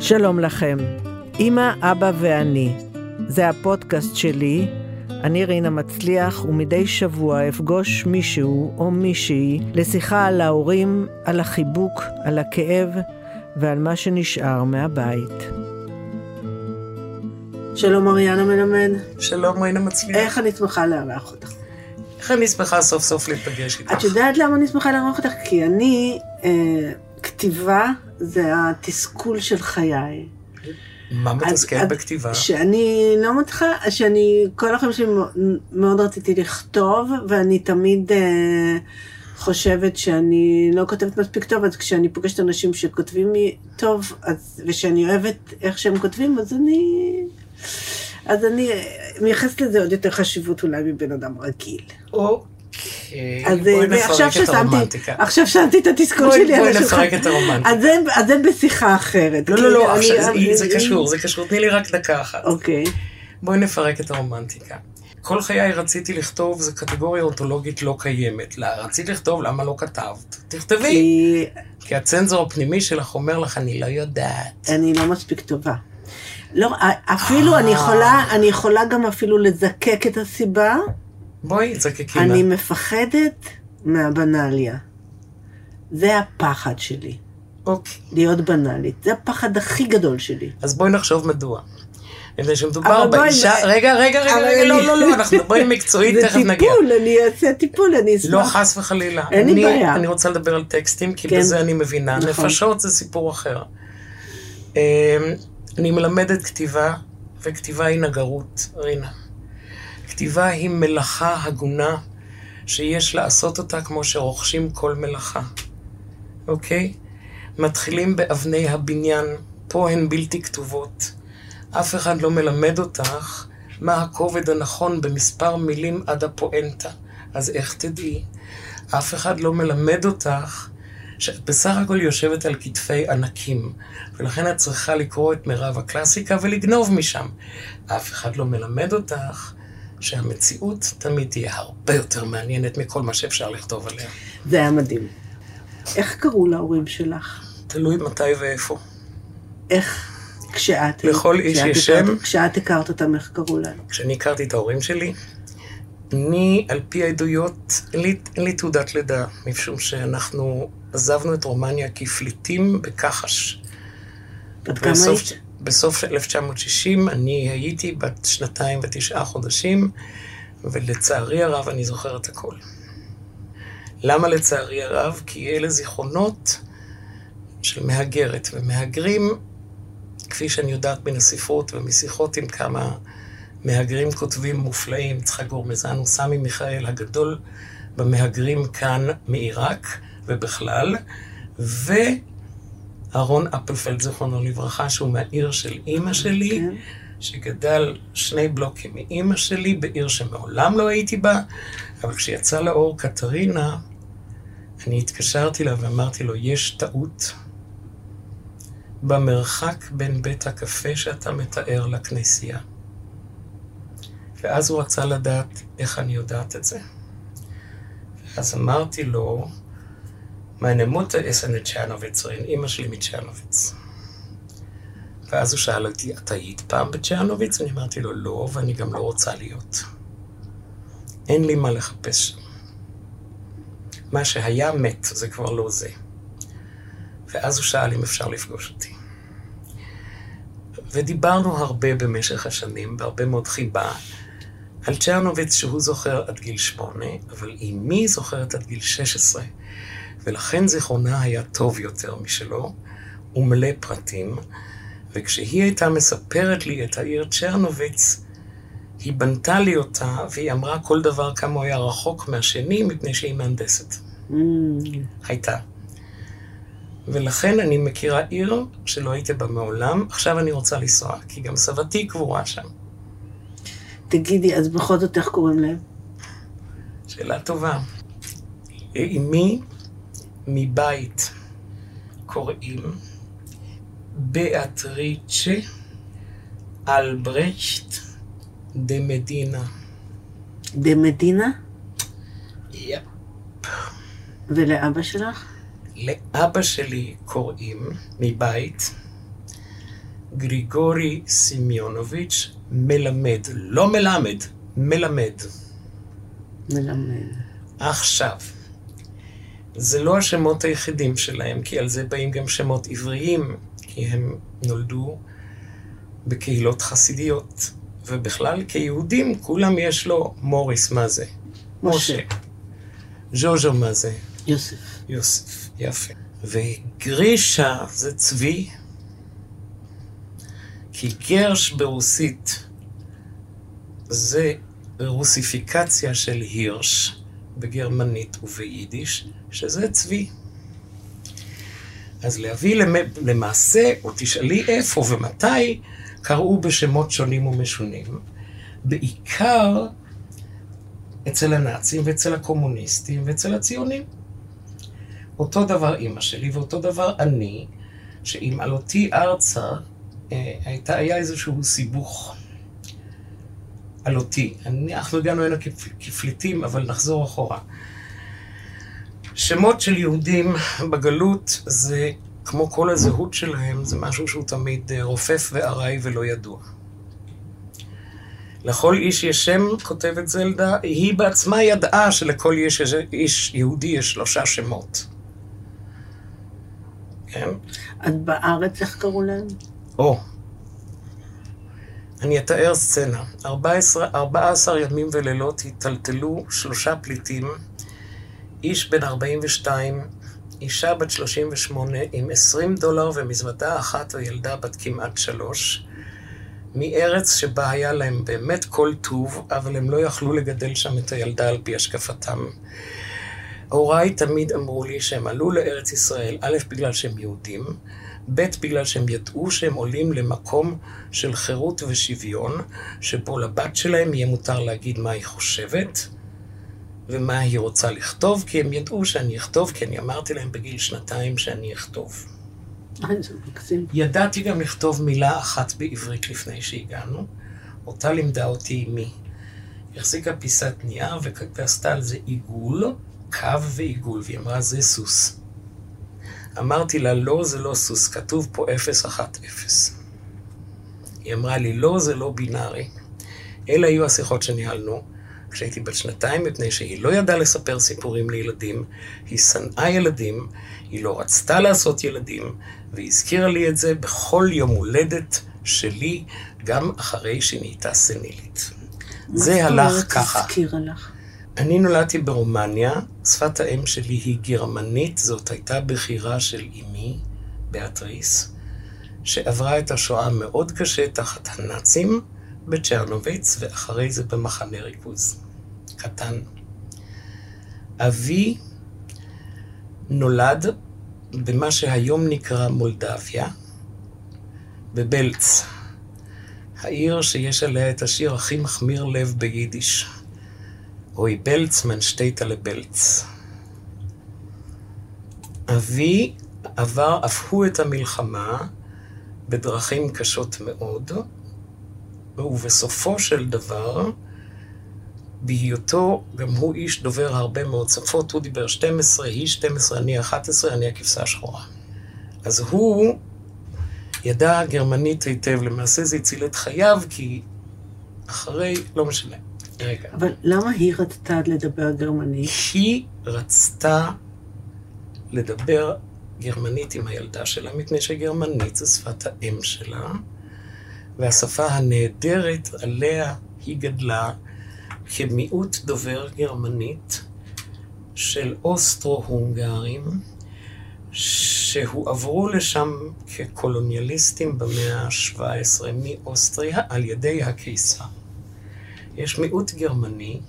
שלום לכם, אמא, אבא ואני. זה הפודקאסט שלי, אני רינה מצליח, ומדי שבוע אפגוש מישהו או מישהי לשיחה על ההורים, על החיבוק, על הכאב ועל מה שנשאר מהבית. שלום אריאנה מלמד. שלום רינה מצליח. איך אני שמחה לארח אותך. איך אני שמחה סוף סוף להיפגש איתך. את יודעת למה אני שמחה לארח אותך? כי אני, אה, כתיבה זה התסכול של חיי. מה מתסכל בכתיבה? שאני לא מתחילה, שאני כל החיים שלי מאוד רציתי לכתוב, ואני תמיד אה, חושבת שאני לא כותבת מספיק טוב, אז כשאני פוגשת אנשים שכותבים לי טוב, אז, ושאני אוהבת איך שהם כותבים, אז אני... אז אני מייחסת לזה עוד יותר חשיבות אולי מבן אדם רגיל. אוקיי, אז בואי אה, ועכשיו נפרק את ששמתי-. עכשיו שמתי את התסכול בואי- שלי בואי על השולחן. נפרק את הרומנטיקה. אז אז זה בשיחה אחרת. לא, לא, לא, אני- עכשיו זה- קשור, זה קשור. תני לי רק דקה אחת. אוקיי. בואי נפרק את הרומנטיקה. כל חיי רציתי לכתוב, זו קטגוריה אונתולוגית לא קיימת. לא, רצית לכתוב, למה לא כתבת? תכתבי. כי כי הצנזור הפנימי שלך אומר לך, אני לא יודעת. אני לא מספיק טובה. לא, אפילו אני יכולה, אני יכולה גם אפילו לזקק את הסיבה. בואי, זקקי אני לה. מפחדת מהבנאליה. זה הפחד שלי, אוקיי. להיות בנאלית. זה הפחד הכי גדול שלי. אז בואי נחשוב מדוע. מפני שמדובר בואי, באישה... זה- רגע, רגע, רגע, רגע, אני- לא, לא, לא, אנחנו מדברים מקצועית, זה תכף נגיע. טיפול, אני אעשה טיפול, אני אשמח. לא, חס וחלילה. אין לי אני- בעיה. אני רוצה לדבר על טקסטים, כי כן. בזה אני מבינה. נכון. נפשות זה סיפור אחר. אמ, אני מלמדת כתיבה, וכתיבה היא נגרות, רינה. כתיבה היא מלאכה הגונה, שיש לעשות אותה כמו שרוכשים כל מלאכה, אוקיי? מתחילים באבני הבניין, פה הן בלתי כתובות. אף אחד לא מלמד אותך מה הכובד הנכון במספר מילים עד הפואנטה. אז איך תדעי? אף אחד לא מלמד אותך שאת בסך הכל יושבת על כתפי ענקים, ולכן את צריכה לקרוא את מירב הקלאסיקה ולגנוב משם. אף אחד לא מלמד אותך שהמציאות תמיד תהיה הרבה יותר מעניינת מכל מה שאפשר לכתוב עליה. זה היה מדהים. איך קראו להורים שלך? תלוי מתי ואיפה. איך, כשאת... לכל איש יש שם. כשאת הכרת אותם, איך קראו להם? כשאני הכרתי את ההורים שלי, אני, על פי העדויות, אין לי, תעודת לידה, משום שאנחנו עזבנו את רומניה כפליטים בכחש. בת כמה היית? בסוף של 1960 אני הייתי בת שנתיים ותשעה חודשים, ולצערי הרב אני זוכר את הכל. למה לצערי הרב? כי אלה זיכרונות של מהגרת, ומהגרים, כפי שאני יודעת מן הספרות ומשיחות עם כמה מהגרים כותבים מופלאים, יצחק גורמזן וסמי מיכאל הגדול במהגרים כאן מעיראק ובכלל, ואהרון אפלפלד, זיכרונו לברכה, שהוא מהעיר של אימא שלי, כן. שגדל שני בלוקים מאימא שלי בעיר שמעולם לא הייתי בה, אבל כשיצא לאור קטרינה, אני התקשרתי אליו ואמרתי לו, יש טעות במרחק בין בית הקפה שאתה מתאר לכנסייה. ואז הוא רצה לדעת איך אני יודעת את זה. אז אמרתי לו, meine Mutter ist eine Tschernowitzerin, אימא שלי מצ'רנוביץ. ואז הוא שאל אותי, את היית פעם בצ'רנוביץ? אני אמרתי לו, לא, ואני גם לא רוצה להיות. אין לי מה לחפש שם. מה שהיה מת, זה כבר לא זה. ואז הוא שאל אם אפשר לפגוש אותי. ודיברנו הרבה במשך השנים, בהרבה מאוד חיבה, על צ'רנוביץ שהוא זוכר עד גיל שמונה, אבל אמי זוכרת עד גיל 16, ולכן זיכרונה היה טוב יותר משלו, ומלא פרטים, וכשהיא הייתה מספרת לי את העיר צ'רנוביץ, היא בנתה לי אותה, והיא אמרה כל דבר כמה הוא היה רחוק מהשני, מפני שהיא מהנדסת. Mm, הייתה. ולכן אני מכירה עיר שלא הייתי בה מעולם, עכשיו אני רוצה לנסוע, כי גם סבתי קבורה שם. תגידי, אז בכל זאת איך קוראים להם? שאלה טובה. אמי מבית קוראים באטריצ'ה אלברשט דה מדינה. דה מדינה? יפ. ולאבא שלך? לאבא שלי קוראים מבית גריגורי סמיונוביץ' מלמד, לא מלמד, מלמד. מלמד. עכשיו, זה לא השמות היחידים שלהם, כי על זה באים גם שמות עבריים, כי הם נולדו בקהילות חסידיות. ובכלל, כיהודים, כולם יש לו מוריס, מה זה? משה. ז'וז'ו, מה זה? יוסף. יוסף, יפה. וגרישה זה צבי, כי גרש ברוסית זה רוסיפיקציה של הירש בגרמנית וביידיש, שזה צבי. אז להביא למעשה, או תשאלי איפה ומתי, קראו בשמות שונים ומשונים. בעיקר אצל הנאצים ואצל הקומוניסטים ואצל הציונים. אותו דבר אימא שלי ואותו דבר אני, שעם עלותי ארצה אה, הייתה, היה איזשהו סיבוך עלותי. אנחנו הגענו הנה כפליטים, אבל נחזור אחורה. שמות של יהודים בגלות זה, כמו כל הזהות שלהם, זה משהו שהוא תמיד אה, רופף וארעי ולא ידוע. לכל איש יש שם, כותבת זלדה, היא בעצמה ידעה שלכל איש, איש יהודי יש שלושה שמות. כן? אז בארץ איך קראו להם? או. אני אתאר סצנה. 14, 14 ימים ולילות היטלטלו שלושה פליטים, איש בן 42, אישה בת 38 עם 20 דולר ומזוודה אחת וילדה בת כמעט שלוש, מארץ שבה היה להם באמת כל טוב, אבל הם לא יכלו לגדל שם את הילדה על פי השקפתם. הוריי תמיד אמרו לי שהם עלו לארץ ישראל, א', בגלל שהם יהודים, ב', בגלל שהם ידעו שהם עולים למקום של חירות ושוויון, שבו לבת שלהם יהיה מותר להגיד מה היא חושבת ומה היא רוצה לכתוב, כי הם ידעו שאני אכתוב, כי אני אמרתי להם בגיל שנתיים שאני אכתוב. ידעתי גם לכתוב מילה אחת בעברית לפני שהגענו, אותה לימדה אותי אמי. החזיקה פיסת נייר ועשתה על זה עיגול, קו ועיגול, והיא אמרה, זה סוס. אמרתי לה, לא, זה לא סוס, כתוב פה 010. היא אמרה לי, לא, זה לא בינארי. אלה היו השיחות שניהלנו כשהייתי בת שנתיים, מפני שהיא לא ידעה לספר סיפורים לילדים, היא שנאה ילדים, היא לא רצתה לעשות ילדים, והיא הזכירה לי את זה בכל יום הולדת שלי, גם אחרי שהיא נהייתה סנילית. זה הלך ככה. אני נולדתי ברומניה, שפת האם שלי היא גרמנית, זאת הייתה בחירה של אמי, באטריס, שעברה את השואה מאוד קשה תחת הנאצים בצ'רנוביץ, ואחרי זה במחנה ריכוז קטן. אבי נולד במה שהיום נקרא מולדביה, בבלץ, העיר שיש עליה את השיר הכי מחמיר לב ביידיש. אוי בלץ מנשטייטה לבלץ. אבי עבר אף הוא את המלחמה בדרכים קשות מאוד, ובסופו של דבר, בהיותו, גם הוא איש דובר הרבה מאוד שפות, הוא דיבר 12, היא 12, אני 11, אני הכבשה השחורה. אז הוא ידע גרמנית היטב, למעשה זה הציל את חייו, כי אחרי, לא משנה. רגע. אבל למה היא רצתה לדבר גרמנית? היא רצתה לדבר גרמנית עם הילדה שלה, מפני שגרמנית זו שפת האם שלה, והשפה הנהדרת עליה היא גדלה כמיעוט דובר גרמנית של אוסטרו-הונגרים, שהועברו לשם כקולוניאליסטים במאה ה-17 מאוסטריה על ידי הקיסר. יש מיעוט גרמני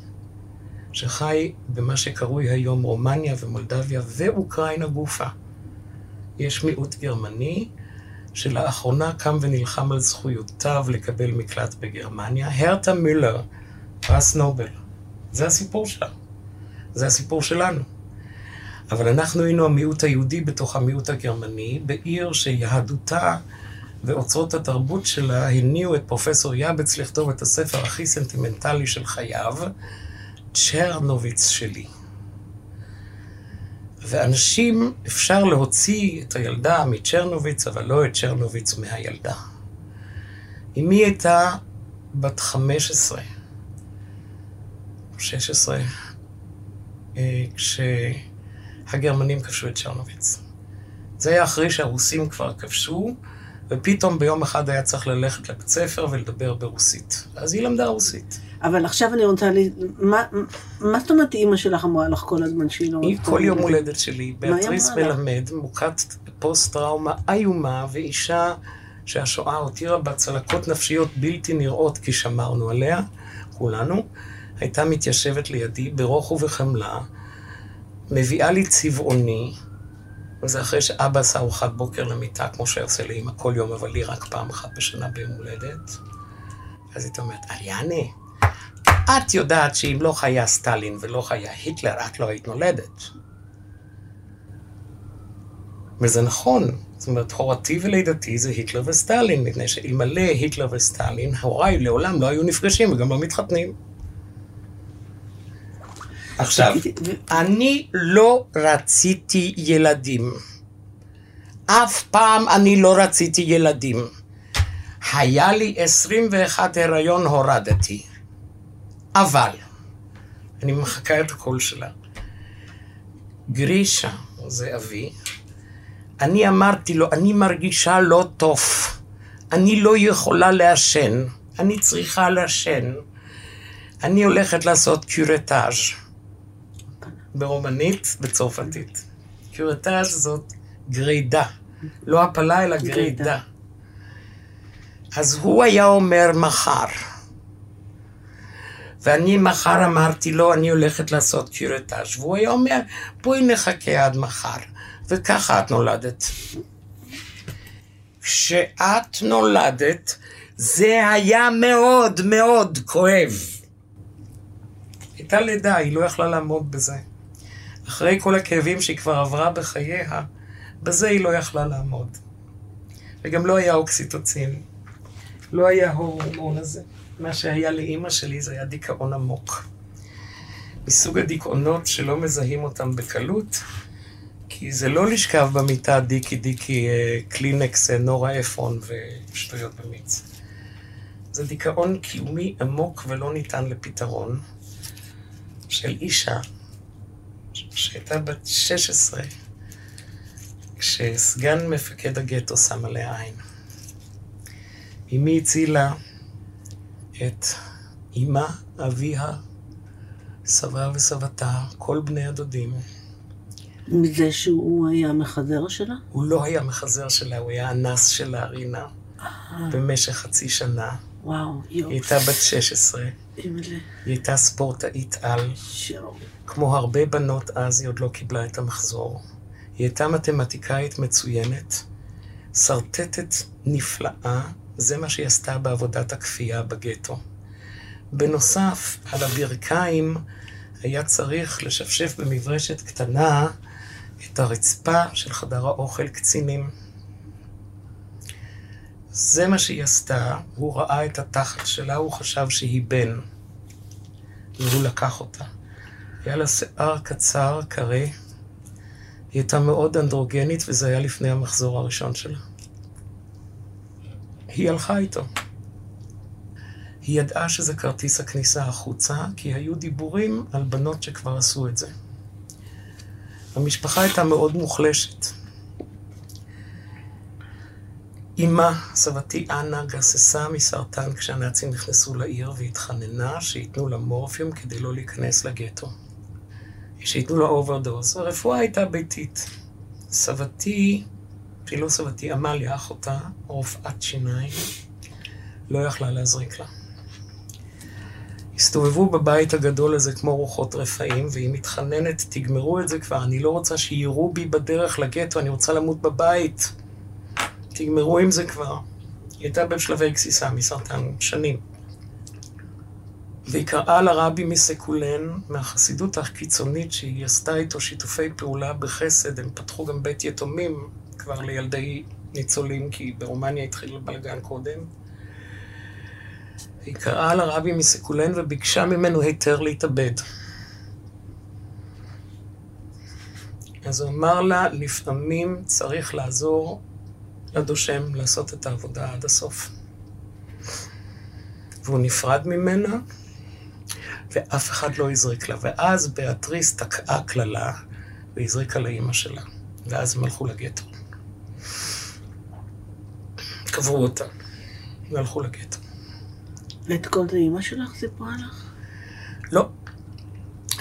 שחי במה שקרוי היום רומניה ומולדביה ואוקראינה גופה. יש מיעוט גרמני שלאחרונה קם ונלחם על זכויותיו לקבל מקלט בגרמניה, הרטה מילר, פרס נובל. זה הסיפור שלה. זה הסיפור שלנו. אבל אנחנו היינו המיעוט היהודי בתוך המיעוט הגרמני, בעיר שיהדותה ואוצרות התרבות שלה הניעו את פרופסור יאבץ לכתוב את הספר הכי סנטימנטלי של חייו, צ'רנוביץ שלי. ואנשים, אפשר להוציא את הילדה מצ'רנוביץ, אבל לא את צ'רנוביץ מהילדה. אמי הייתה בת 15, 16, אה, כשהגרמנים כבשו את צ'רנוביץ. זה היה אחרי שהרוסים כבר כבשו, ופתאום ביום אחד היה צריך ללכת לבית ספר ולדבר ברוסית. אז היא למדה רוסית. אבל עכשיו אני רוצה ל... מה, מה זאת אומרת אימא שלך אמרה לך כל הזמן שהיא לא... היא כל יום? הולדת שלי, לך? מלמד, מוכת פוסט-טראומה איומה, ואישה שהשואה הותירה בה צלקות נפשיות בלתי נראות, כי שמרנו עליה, כולנו, הייתה מתיישבת לידי ברוך ובחמלה, מביאה לי צבעוני, וזה אחרי שאבא עשה ארוחת בוקר למיטה, כמו שעושה לאמא כל יום, אבל לי רק פעם אחת בשנה ביום הולדת. אז היא אומרת, אריאנה, את יודעת שאם לא היה סטלין ולא היה היטלר, את לא היית נולדת. וזה נכון. זאת אומרת, הורתי ולידתי זה היטלר וסטלין, מפני שאלמלא היטלר וסטלין, הוריי לעולם לא היו נפגשים וגם לא מתחתנים. עכשיו, אני לא רציתי ילדים. אף פעם אני לא רציתי ילדים. היה לי 21 הריון, הורדתי. אבל, אני מחקה את הקול שלה. גרישה, זה אבי, אני אמרתי לו, אני מרגישה לא טוב. אני לא יכולה לעשן. אני צריכה לעשן. אני הולכת לעשות קיורטאז' ברומנית, בצרפתית. קיורטאז' זאת גרידה. לא הפלה, אלא גרידה. גרידה. אז הוא היה אומר מחר. ואני מחר אמרתי לו, אני הולכת לעשות קיורטאז' והוא היה אומר, בואי נחכה עד מחר. וככה את נולדת. כשאת נולדת, זה היה מאוד מאוד כואב. הייתה לידה, היא לא יכלה לעמוד בזה. אחרי כל הכאבים שהיא כבר עברה בחייה, בזה היא לא יכלה לעמוד. וגם לא היה אוקסיטוצין. לא היה ההורמון הזה. מה שהיה לאימא שלי זה היה דיכאון עמוק. מסוג הדיכאונות שלא מזהים אותם בקלות, כי זה לא לשכב במיטה דיקי דיקי אה, קלינקס, אה, נורה אפרון ושטויות במיץ. זה דיכאון קיומי עמוק ולא ניתן לפתרון של אישה שהייתה בת 16 כשסגן מפקד הגטו שם עליה עין. אמי הצילה את אמה, אביה, סבה וסבתה, כל בני הדודים. מזה שהוא היה מחזר שלה? הוא לא היה מחזר שלה, הוא היה אנס שלה, רינה, במשך חצי שנה. וואו, היא יופי. הייתה בת 16, אימא'לה. היא הייתה ספורטאית על. שואו. כמו הרבה בנות אז, היא עוד לא קיבלה את המחזור. היא הייתה מתמטיקאית מצוינת, שרטטת נפלאה, זה מה שהיא עשתה בעבודת הכפייה בגטו. בנוסף, על הברכיים היה צריך לשפשף במברשת קטנה את הרצפה של חדר האוכל קצינים. זה מה שהיא עשתה, הוא ראה את התחת שלה, הוא חשב שהיא בן, והוא לקח אותה. היה לה שיער קצר, קרה. היא הייתה מאוד אנדרוגנית, וזה היה לפני המחזור הראשון שלה. היא הלכה איתו. היא ידעה שזה כרטיס הכניסה החוצה, כי היו דיבורים על בנות שכבר עשו את זה. המשפחה הייתה מאוד מוחלשת. אמה, סבתי אנה, גססה מסרטן כשהנאצים נכנסו לעיר והתחננה שייתנו לה מורפיום כדי לא להיכנס לגטו. שייתנו לה אוברדוז. הרפואה הייתה ביתית. סבתי, סבתי, עמליה, אחותה, רופאת שיניים, לא יכלה להזריק לה. הסתובבו בבית הגדול הזה כמו רוחות רפאים, והיא מתחננת, תגמרו את זה כבר, אני לא רוצה שיירו בי בדרך לגטו, אני רוצה למות בבית. תגמרו עם זה כבר. היא הייתה בשלבי גסיסה מסרטן שנים. והיא קראה לרבי מסקולן, מהחסידות הקיצונית שהיא עשתה איתו שיתופי פעולה בחסד, הם פתחו גם בית יתומים כבר לילדי ניצולים, כי ברומניה התחיל בלגן קודם. היא קראה לרבי מסקולן וביקשה ממנו היתר להתאבד. אז הוא אמר לה, לפעמים צריך לעזור לדושם לעשות את העבודה עד הסוף. והוא נפרד ממנה, ואף אחד לא הזריק לה. ואז ביאטריס תקעה קללה והזריקה לאימא שלה. ואז הם הלכו לגטו. קברו אותה, והלכו לגטו. ואת כל זה אימא שלך סיפרה לך? לא.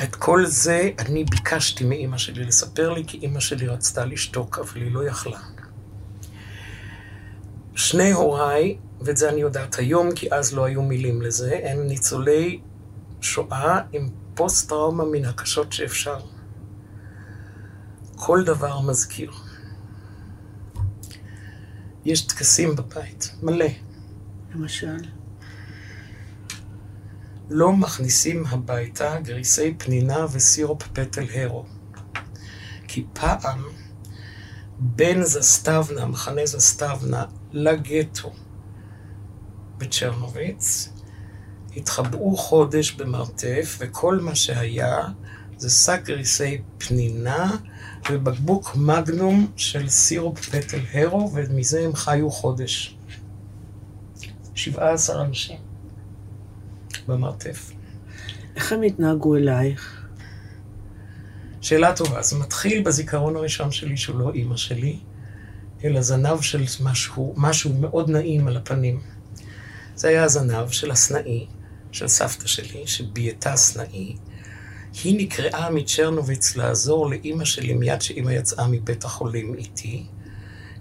את כל זה אני ביקשתי מאימא שלי לספר לי, כי אימא שלי רצתה לשתוק, אבל היא לא יכלה. שני הוריי, ואת זה אני יודעת היום, כי אז לא היו מילים לזה, הם ניצולי שואה עם פוסט-טראומה מן הקשות שאפשר. כל דבר מזכיר. יש טקסים בבית, מלא. למשל? לא מכניסים הביתה גריסי פנינה וסירופ פטל הרו. כי פעם בין זסטבנה, מחנה זסטבנה, לגטו בצ'רנוביץ, התחבאו חודש במרתף, וכל מה שהיה זה שק גריסי פנינה ובקבוק מגנום של סירופ פטל הרו, ומזה הם חיו חודש. 17 אנשים במרתף. איך הם התנהגו אלייך? שאלה טובה. זה מתחיל בזיכרון הראשון שלי שהוא לא אימא שלי, אלא זנב של משהו, משהו מאוד נעים על הפנים. זה היה הזנב של הסנאי, של סבתא שלי, שבייתה סנאי. היא נקראה מצ'רנוביץ לעזור לאימא שלי מיד שאימא יצאה מבית החולים איתי,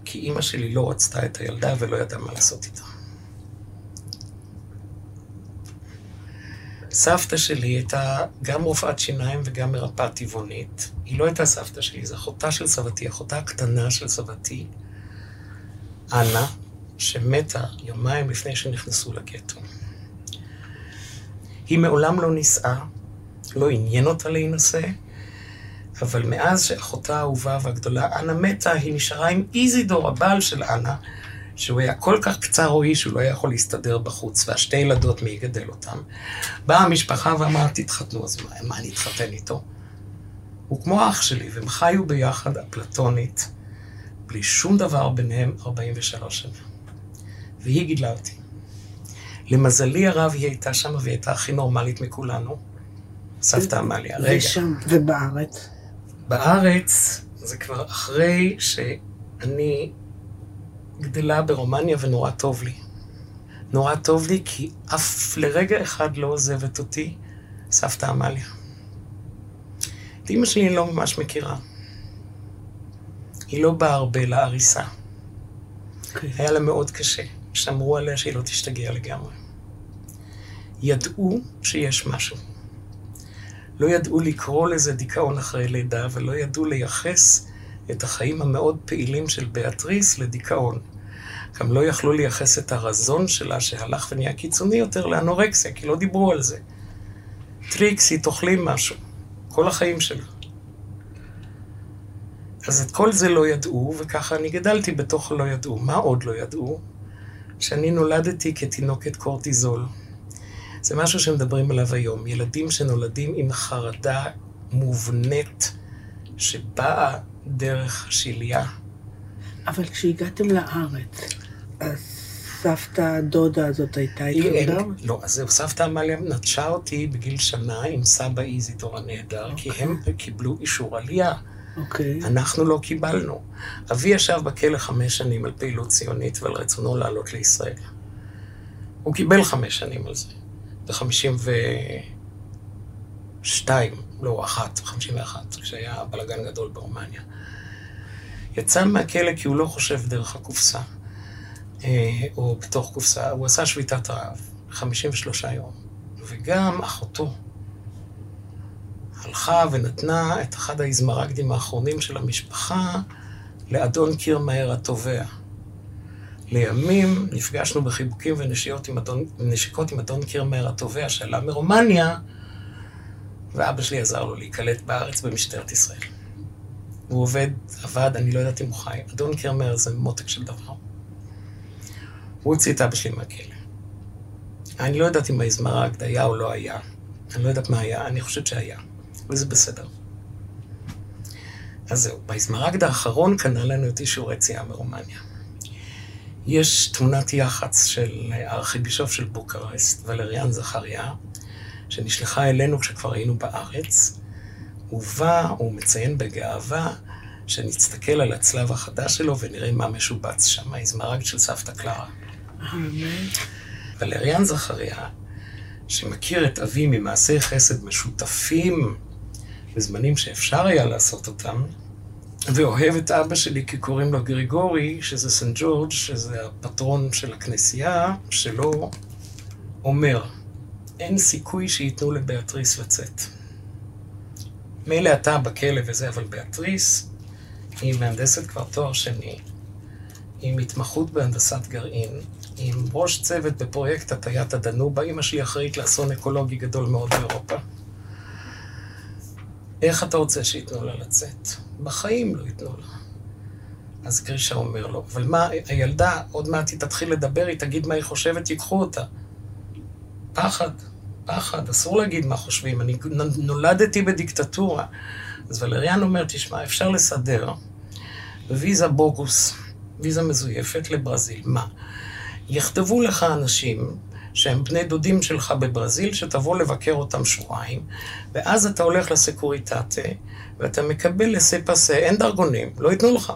כי אימא שלי לא רצתה את הילדה ולא ידעה מה לעשות איתה. סבתא שלי הייתה גם רופאת שיניים וגם מרפאה טבעונית. היא לא הייתה סבתא שלי, זו אחותה של סבתי, אחותה הקטנה של סבתי, אנה, שמתה יומיים לפני שנכנסו לגטו. היא מעולם לא נישאה, לא עניין אותה להינשא, אבל מאז שאחותה האהובה והגדולה, אנה מתה, היא נשארה עם איזידור, הבעל של אנה, שהוא היה כל כך קצר רואי שהוא לא היה יכול להסתדר בחוץ, והשתי ילדות, מי יגדל אותם? באה המשפחה ואמרה, תתחתנו, אז מה, מה אני אתחתן איתו? הוא כמו אח שלי, והם חיו ביחד אפלטונית, בלי שום דבר ביניהם 43 שנה. והיא גידלה אותי. למזלי הרב, היא הייתה שם והיא הייתה הכי נורמלית מכולנו. סבתא עמליה, רגע. ושם, ובארץ? בארץ זה כבר אחרי שאני גדלה ברומניה ונורא טוב לי. נורא טוב לי כי אף לרגע אחד לא עוזבת אותי סבתא עמליה. את אימא שלי אני לא ממש מכירה. היא לא באה הרבה לעריסה. Okay. אוקיי. היה לה מאוד קשה. שמרו עליה שהיא לא תשתגע לגמרי. ידעו שיש משהו. לא ידעו לקרוא לזה דיכאון אחרי לידה, ולא ידעו לייחס את החיים המאוד פעילים של ביאטריס לדיכאון. גם לא יכלו לייחס את הרזון שלה, שהלך ונהיה קיצוני יותר, לאנורקסיה, כי לא דיברו על זה. טריקסי, תאכלי משהו. כל החיים שלה. אז את כל זה לא ידעו, וככה אני גדלתי בתוך לא ידעו. מה עוד לא ידעו? שאני נולדתי כתינוקת קורטיזול. זה משהו שמדברים עליו היום. ילדים שנולדים עם חרדה מובנית שבאה דרך השליה. אבל כשהגעתם לארץ, אז סבתא הדודה הזאת הייתה איתך גם? לא, אז זהו, סבתא עמליה נטשה אותי בגיל שנה עם סבא איזידור הנהדר, כי הם קיבלו אישור עלייה. אוקיי. אנחנו לא קיבלנו. אבי ישב בכלא חמש שנים על פעילות ציונית ועל רצונו לעלות לישראל. הוא קיבל חמש שנים על זה. בחמישים ושתיים, לא, אחת, חמישים ואחת, כשהיה בלאגן גדול ברומניה. יצא מהכלא כי הוא לא חושב דרך הקופסה, אה, או בתוך קופסה, הוא עשה שביתת רעב, 53 יום. וגם אחותו הלכה ונתנה את אחד האיזמרגדים האחרונים של המשפחה לאדון קירמהר התובע. לימים נפגשנו בחיבוקים ונשיקות עם אדון, עם אדון קירמהר התובע שעלה מרומניה, ואבא שלי עזר לו להיקלט בארץ במשטרת ישראל. הוא עובד, עבד, אני לא יודעת אם הוא חי. אדון קירמהר זה מותק של דבר. הוא הוציא את אבא שלי מהכלא. אני לא יודעת אם האזמרגד היה או לא היה. אני לא יודעת מה היה, אני חושבת שהיה. וזה בסדר. אז זהו, באזמרגד האחרון קנה לנו את אישור היציאה מרומניה. יש תמונת יח"צ של הארכיבישוף של בוקרסט, ולריאן זכריה, שנשלחה אלינו כשכבר היינו בארץ. הוא בא, הוא מציין בגאווה שנסתכל על הצלב החדש שלו ונראה מה משובץ שם, האזמרגד של סבתא קלרה. ולריאן זכריה, שמכיר את אבי ממעשי חסד משותפים בזמנים שאפשר היה לעשות אותם, ואוהב את אבא שלי כי קוראים לו גריגורי, שזה סנט ג'ורג', שזה הפטרון של הכנסייה, שלו אומר, אין סיכוי שייתנו לבאטריס לצאת. מילא אתה בכלא וזה, אבל באטריס היא מהנדסת כבר תואר שני, עם התמחות בהנדסת גרעין, עם ראש צוות בפרויקט הטיית הדנובה, אמא שלי אחראית לאסון אקולוגי גדול מאוד באירופה. איך אתה רוצה שייתנו לה לצאת? בחיים לא ייתנו לה. אז גרישה אומר לו, אבל מה, הילדה, עוד מעט היא תתחיל לדבר, היא תגיד מה היא חושבת, ייקחו אותה. פחד, פחד, אסור להגיד מה חושבים. אני נולדתי בדיקטטורה. אז ולריאן אומר, תשמע, אפשר לסדר ויזה בוגוס, ויזה מזויפת לברזיל. מה? יכתבו לך אנשים שהם בני דודים שלך בברזיל, שתבוא לבקר אותם שבועיים, ואז אתה הולך לסקוריטטה, ואתה מקבל לסה פסה, אין דרגונים, לא ייתנו לך.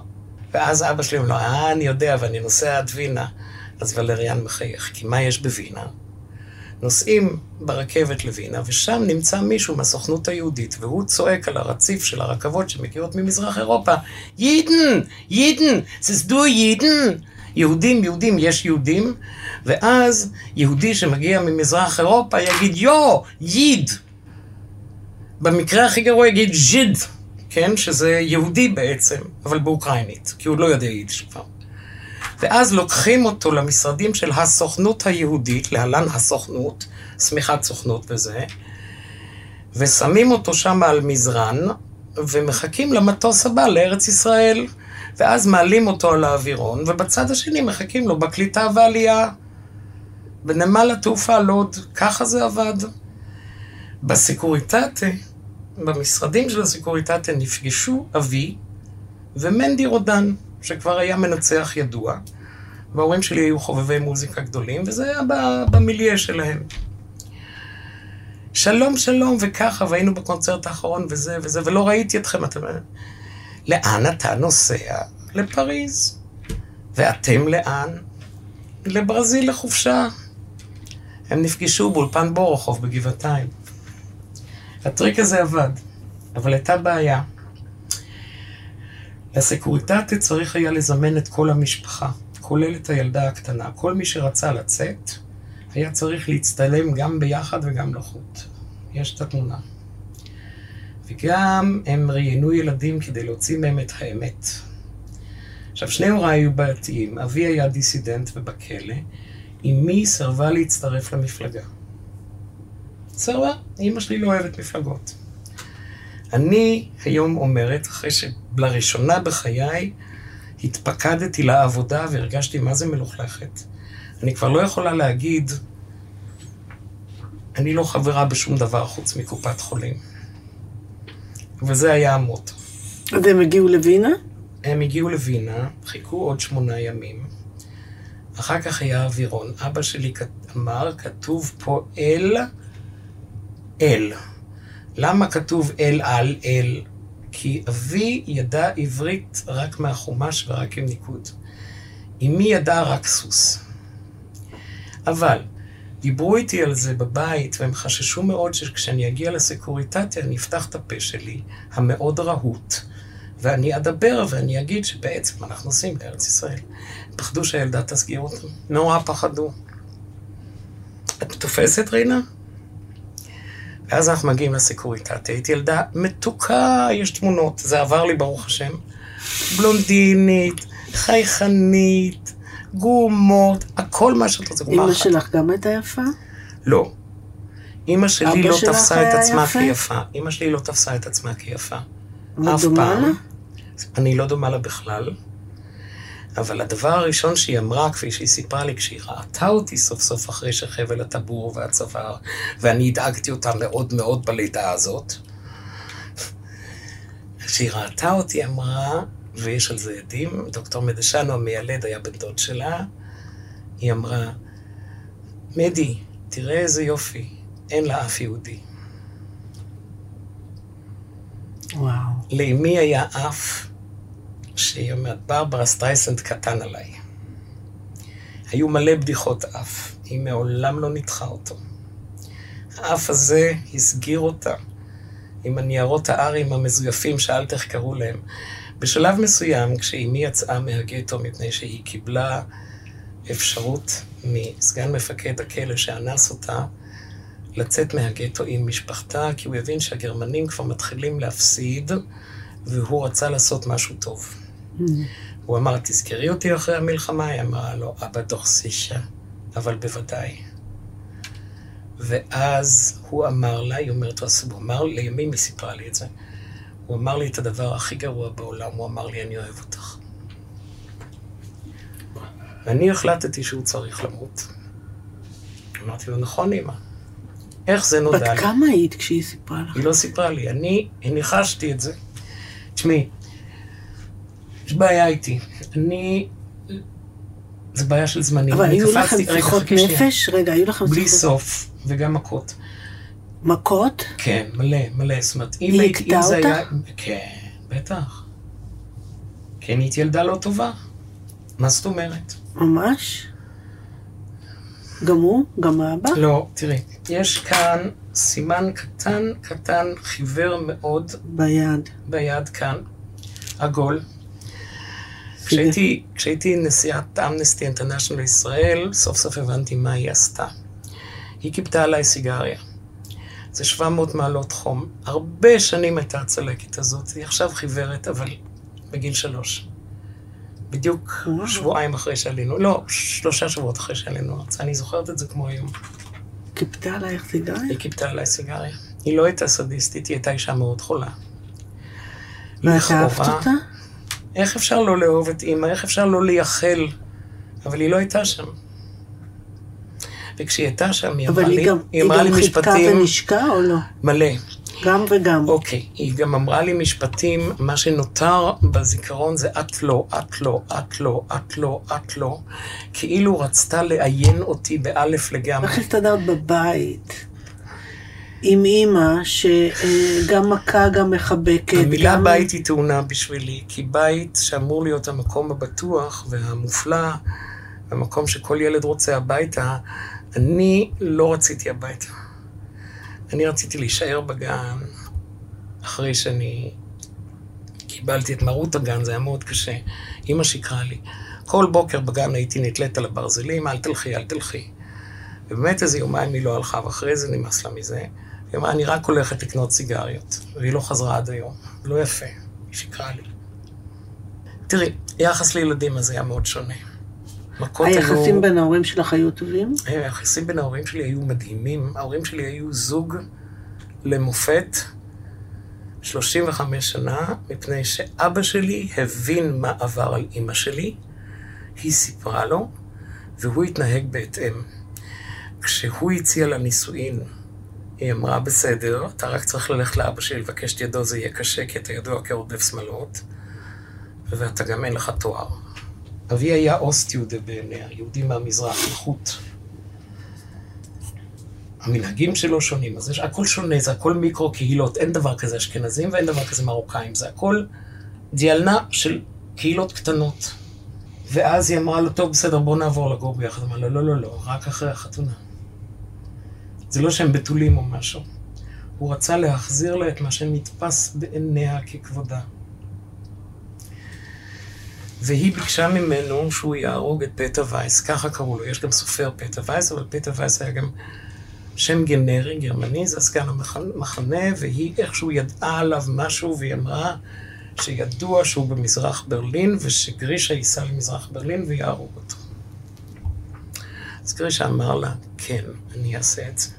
ואז אבא שלי אומר לו, אה, אני יודע, ואני נוסע עד וינה. אז ולריאן מחייך, כי מה יש בווינה? נוסעים ברכבת לווינה, ושם נמצא מישהו מהסוכנות היהודית, והוא צועק על הרציף של הרכבות שמגיעות ממזרח אירופה, יידן, יידן, זה יידן. יהודים, יהודים, יש יהודים, ואז יהודי שמגיע ממזרח אירופה יגיד יו, ייד. במקרה הכי גרוע יגיד ז'יד, כן? שזה יהודי בעצם, אבל באוקראינית, כי הוא לא יודע יידיש כבר. ואז לוקחים אותו למשרדים של הסוכנות היהודית, להלן הסוכנות, שמיכת סוכנות וזה, ושמים אותו שם על מזרן, ומחכים למטוס הבא לארץ ישראל. ואז מעלים אותו על האווירון, ובצד השני מחכים לו בקליטה ועלייה. בנמל התעופה לוד, ככה זה עבד. בסקוריטטה, במשרדים של הסקוריטטה נפגשו אבי ומנדי רודן, שכבר היה מנצח ידוע, וההורים שלי היו חובבי מוזיקה גדולים, וזה היה במיליה שלהם. שלום, שלום, וככה, והיינו בקונצרט האחרון וזה וזה, ולא ראיתי אתכם, אתם... לאן אתה נוסע? לפריז. ואתם לאן? לברזיל לחופשה. הם נפגשו באולפן בורוכוב בגבעתיים. הטריק הזה עבד, אבל הייתה בעיה. לסקוריטטה צריך היה לזמן את כל המשפחה, כולל את הילדה הקטנה. כל מי שרצה לצאת, היה צריך להצטלם גם ביחד וגם לחוט. יש את התמונה. וגם הם ראיינו ילדים כדי להוציא מהם את האמת. עכשיו, שני הוריי היו בעייתיים. אבי היה דיסידנט ובכלא, אמי סירבה להצטרף למפלגה. סירבה, אמא שלי לא אוהבת מפלגות. אני היום אומרת, אחרי שלראשונה בחיי התפקדתי לעבודה והרגשתי מה זה מלוכלכת, אני כבר לא יכולה להגיד, אני לא חברה בשום דבר חוץ מקופת חולים. וזה היה המוטו. אז הם הגיעו לווינה? הם הגיעו לווינה, חיכו עוד שמונה ימים. אחר כך היה אווירון. אבא שלי אמר, כתוב פה אל, אל. למה כתוב אל על אל? כי אבי ידע עברית רק מהחומש ורק עם ניקוד. אמי ידעה רק סוס. אבל דיברו איתי על זה בבית, והם חששו מאוד שכשאני אגיע לסקוריטטיה, אני אפתח את הפה שלי, המאוד רהוט, ואני אדבר ואני אגיד שבעצם אנחנו נוסעים לארץ ישראל. פחדו שהילדה תסגיר אותם. נורא פחדו. את תופסת, רינה? ואז אנחנו מגיעים לסקוריטטיה. הייתי ילדה מתוקה, יש תמונות, זה עבר לי, ברוך השם. בלונדינית, חייכנית, גומות, הכל מה שאת רוצה. אמא שלך גם הייתה יפה? לא. אמא שלי לא תפסה את עצמה כיפה. אמא שלי לא תפסה את עצמה כיפה. אף פעם. אני לא דומה לה בכלל. אבל הדבר הראשון שהיא אמרה, כפי שהיא סיפרה לי, כשהיא ראתה אותי סוף סוף אחרי שחבל הטבור והצוואר, ואני הדאגתי אותה מאוד מאוד בלידה הזאת, כשהיא ראתה אותי, אמרה, ויש על זה עדים, דוקטור מדשנו המיילד היה בן דוד שלה, היא אמרה, מדי, תראה איזה יופי, אין לה אף יהודי. וואו. לאמי היה אף, שהיא אומרת, ברברה סטרייסנד קטן עליי. היו מלא בדיחות אף, היא מעולם לא ניתחה אותו. האף הזה הסגיר אותה עם הניירות האריים המזויפים, שאלת איך קראו להם. בשלב מסוים, כשאימי יצאה מהגטו מפני שהיא קיבלה אפשרות מסגן מפקד הכלא שאנס אותה, לצאת מהגטו עם משפחתה, כי הוא הבין שהגרמנים כבר מתחילים להפסיד, והוא רצה לעשות משהו טוב. הוא אמר, תזכרי אותי אחרי המלחמה? היא אמרה לו, אבא דוח סישה, אבל בוודאי. ואז הוא אמר לה, היא אומרת, הוא אמר, לימים היא סיפרה לי את זה, הוא אמר לי את הדבר הכי גרוע בעולם, הוא אמר לי, אני אוהב אותך. ואני החלטתי שהוא צריך למות. אמרתי לו, נכון, אמא. איך זה נודע לי? בת כמה היית כשהיא סיפרה לך? היא לא סיפרה לי, אני ניחשתי את זה. תשמעי, יש בעיה איתי. אני... זה בעיה של זמנים. אבל היו לכם שיחות. נפש? רגע, היו לכם בלי שיחות... סוף, וגם מכות. מכות? כן, מלא, מלא. זאת אומרת, אם היא הכתה אם זה אותך? היה... כן, בטח. כן, הייתי ילדה לא טובה. מה זאת אומרת? ממש? גם הוא? גם האבא? לא, תראי, יש כאן סימן קטן, קטן, חיוור מאוד ביד. ביד כאן, עגול. כשהייתי, כשהייתי נשיאת אמנסטי אינטרנשיונל לישראל, סוף סוף הבנתי מה היא עשתה. היא כיבתה עליי סיגריה. זה 700 מעלות חום. הרבה שנים הייתה הצלקת הזאת, היא עכשיו חיוורת, אבל בגיל שלוש. בדיוק. שבועיים אחרי שעלינו, לא, שלושה שבועות אחרי שעלינו ארצה, אני זוכרת את זה כמו היום. כיפתה עלייך סיגריה? היא כיבתה עליי סיגריה. היא לא הייתה סדיסטית, היא הייתה אישה מאוד חולה. ואת אהבת לכאורה- אותה? איך אפשר לא לאהוב את אימא? איך אפשר לא לייחל? אבל היא לא הייתה שם. וכשהיא הייתה שם, היא אבל אמרה היא לי, גם היא היא אמרה לי גם חיבקה משפטים ונשקה או לא? מלא. גם וגם. אוקיי, היא גם אמרה לי משפטים, מה שנותר בזיכרון זה את לא, את לא, את לא, את לא, את לא, כאילו רצתה לעיין אותי באלף לגמרי. איך הסתדרת בבית? עם אימא שגם מכה, גם מחבקת. המילה גם- בית היא טעונה בשבילי, כי בית שאמור להיות המקום הבטוח והמופלא, המקום שכל ילד רוצה הביתה, אני לא רציתי הביתה. אני רציתי להישאר בגן, אחרי שאני קיבלתי את מרות הגן, זה היה מאוד קשה. אימא שיקרה לי. כל בוקר בגן הייתי נתלית על הברזלים, אל תלכי, אל תלכי. ובאמת איזה יומיים היא לא הלכה, ואחרי זה נמאס לה מזה. היא אמרה, אני רק הולכת לקנות סיגריות. והיא לא חזרה עד היום. לא יפה, היא שיקרה לי. תראי, יחס לילדים הזה היה מאוד שונה. מכות היו... היחסים בין ההורים שלך היו טובים? היחסים בין ההורים שלי היו מדהימים. ההורים שלי היו זוג למופת 35 שנה, מפני שאבא שלי הבין מה עבר על אימא שלי, היא סיפרה לו, והוא התנהג בהתאם. כשהוא הציע לה נישואין, היא אמרה, בסדר, אתה רק צריך ללכת לאבא שלי לבקש את ידו, זה יהיה קשה, כי אתה ידוע כעודף שמאלות, ואתה גם אין לך תואר. אבי היה אוסט יהודה בעיניה, יהודי מהמזרח, איכות. המנהגים שלו שונים, אז יש, הכל שונה, זה הכל מיקרו קהילות, אין דבר כזה אשכנזים ואין דבר כזה מרוקאים, זה הכל דיאלנה של קהילות קטנות. ואז היא אמרה לו, טוב, בסדר, בוא נעבור לגור ביחד. אמר לו, לא, לא, לא, רק אחרי החתונה. זה לא שהם בתולים או משהו. הוא רצה להחזיר לה את מה שנתפס בעיניה ככבודה. והיא ביקשה ממנו שהוא יהרוג את פטה וייס, ככה קראו לו, יש גם סופר פטה וייס, אבל פטה וייס היה גם שם גנרי, גרמני, זה סגן המחנה, והיא איכשהו ידעה עליו משהו, והיא אמרה שידוע שהוא במזרח ברלין, ושגרישה ייסע למזרח ברלין ויהרוג אותו. אז גרישה אמר לה, כן, אני אעשה את זה.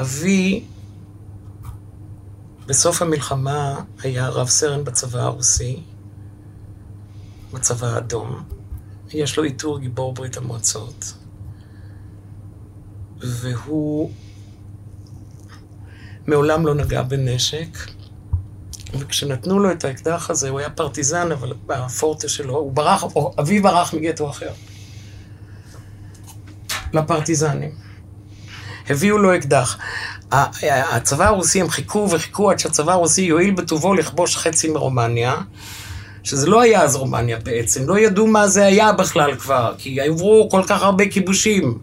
אבי, בסוף המלחמה, היה רב סרן בצבא הרוסי, בצבא האדום. יש לו עיטור גיבור ברית המועצות. והוא מעולם לא נגע בנשק, וכשנתנו לו את האקדח הזה, הוא היה פרטיזן, אבל בפורטה שלו, הוא ברח, או אביו ברח מגטו אחר. לפרטיזנים. הביאו לו אקדח. הצבא הרוסי, הם חיכו וחיכו עד שהצבא הרוסי יואיל בטובו לכבוש חצי מרומניה, שזה לא היה אז רומניה בעצם, לא ידעו מה זה היה בכלל כבר, כי עברו כל כך הרבה כיבושים.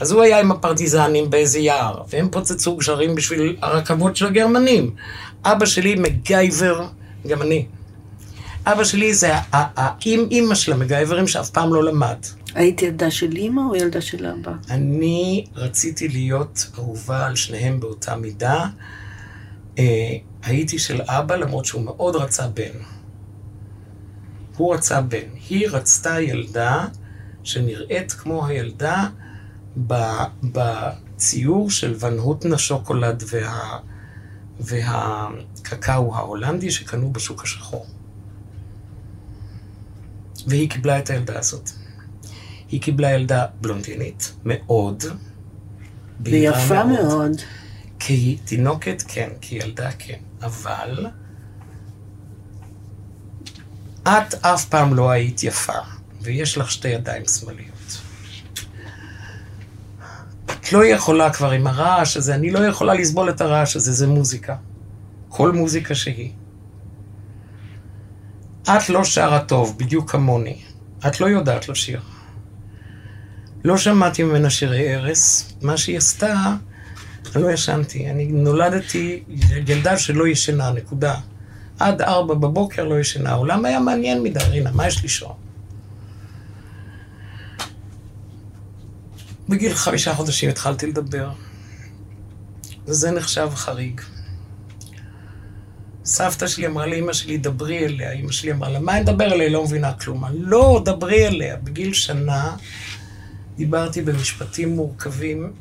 אז הוא היה עם הפרטיזנים באיזה יער, והם פוצצו גשרים בשביל הרכבות של הגרמנים. אבא שלי מגייבר, גם אני. אבא שלי זה האימא של המגייברים שאף פעם לא למד. היית ילדה של אימא או ילדה של אבא? אני רציתי להיות אהובה על שניהם באותה מידה. אה, הייתי של אבא, למרות שהוא מאוד רצה בן. הוא רצה בן. היא רצתה ילדה שנראית כמו הילדה בציור של ון הוטנה שוקולד וה, והקקאו ההולנדי שקנו בשוק השחור. והיא קיבלה את הילדה הזאת. היא קיבלה ילדה בלונדינית, מאוד. ויפה מאוד. מאוד. כי תינוקת כן, כי ילדה כן. אבל את אף פעם לא היית יפה, ויש לך שתי ידיים שמאליות. את לא יכולה כבר עם הרעש הזה, אני לא יכולה לסבול את הרעש הזה, זה מוזיקה. כל מוזיקה שהיא. את לא שרה טוב, בדיוק כמוני. את לא יודעת לשיר. לא שמעתי ממנה שירי ערש. מה שהיא עשתה, אני לא ישנתי. אני נולדתי ילדה שלא ישנה, נקודה. עד ארבע בבוקר לא ישנה. העולם היה מעניין מדי, רינה, מה יש לישון? בגיל חמישה חודשים התחלתי לדבר, וזה נחשב חריג. סבתא שלי אמרה לאמא שלי, דברי אליה. אמא שלי אמרה לה, מה אני אדבר אליה? היא לא מבינה כלום. לא, דברי אליה. בגיל שנה דיברתי במשפטים מורכבים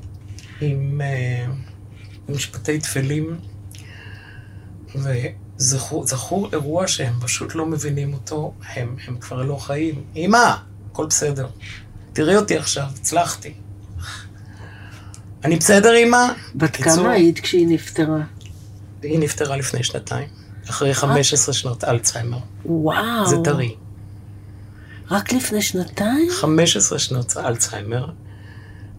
עם uh, משפטי תפלים, וזכור אירוע שהם פשוט לא מבינים אותו, הם, הם כבר לא חיים. אמא, הכל בסדר. תראי אותי עכשיו, הצלחתי. אני בסדר, אמא? בת כמה היית כשהיא נפטרה? היא נפטרה לפני שנתיים, אחרי 15 שנות אלצהיימר. וואו. זה טרי. רק לפני שנתיים? 15 שנות אלצהיימר.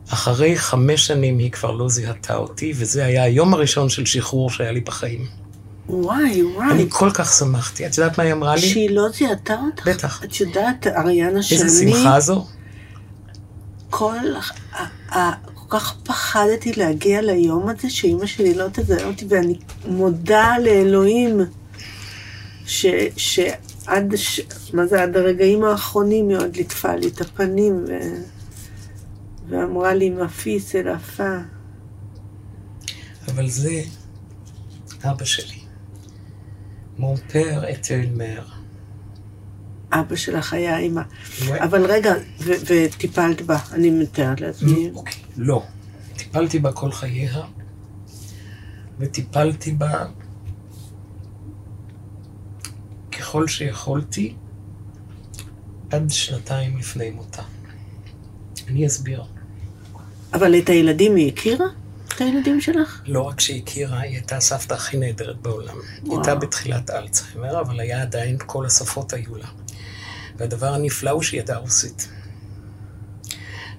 אחרי חמש שנים היא כבר לא זיהתה אותי, וזה היה היום הראשון של שחרור שהיה לי בחיים. וואי, וואי. אני כל כך שמחתי. את יודעת מה היא אמרה לי? שהיא לא זיהתה אותך? בטח. את יודעת, אריאנה, שאני... איזה שמחה זו? כל... כל כך פחדתי להגיע ליום הזה, שאימא שלי לא תזהה אותי, ואני מודה לאלוהים ש... שעד, ש... מה זה, עד הרגעים האחרונים היא עוד ליטפה לי את הפנים, ו... ואמרה לי, מפיס אל עפה. אבל זה אבא שלי. מון פר אתל מר. אבא שלך היה אימא. אבל רגע, וטיפלת בה, אני מתארת לעצמי. אוקיי, לא. טיפלתי בה כל חייה, וטיפלתי בה ככל שיכולתי עד שנתיים לפני מותה. אני אסביר. אבל את הילדים היא הכירה? את הילדים שלך? לא רק שהיא הכירה, היא הייתה הסבתא הכי נהדרת בעולם. וואו. היא הייתה בתחילת אלצהיימר, אבל היה עדיין, כל השפות היו לה. והדבר הנפלא הוא שהיא ידעה רוסית.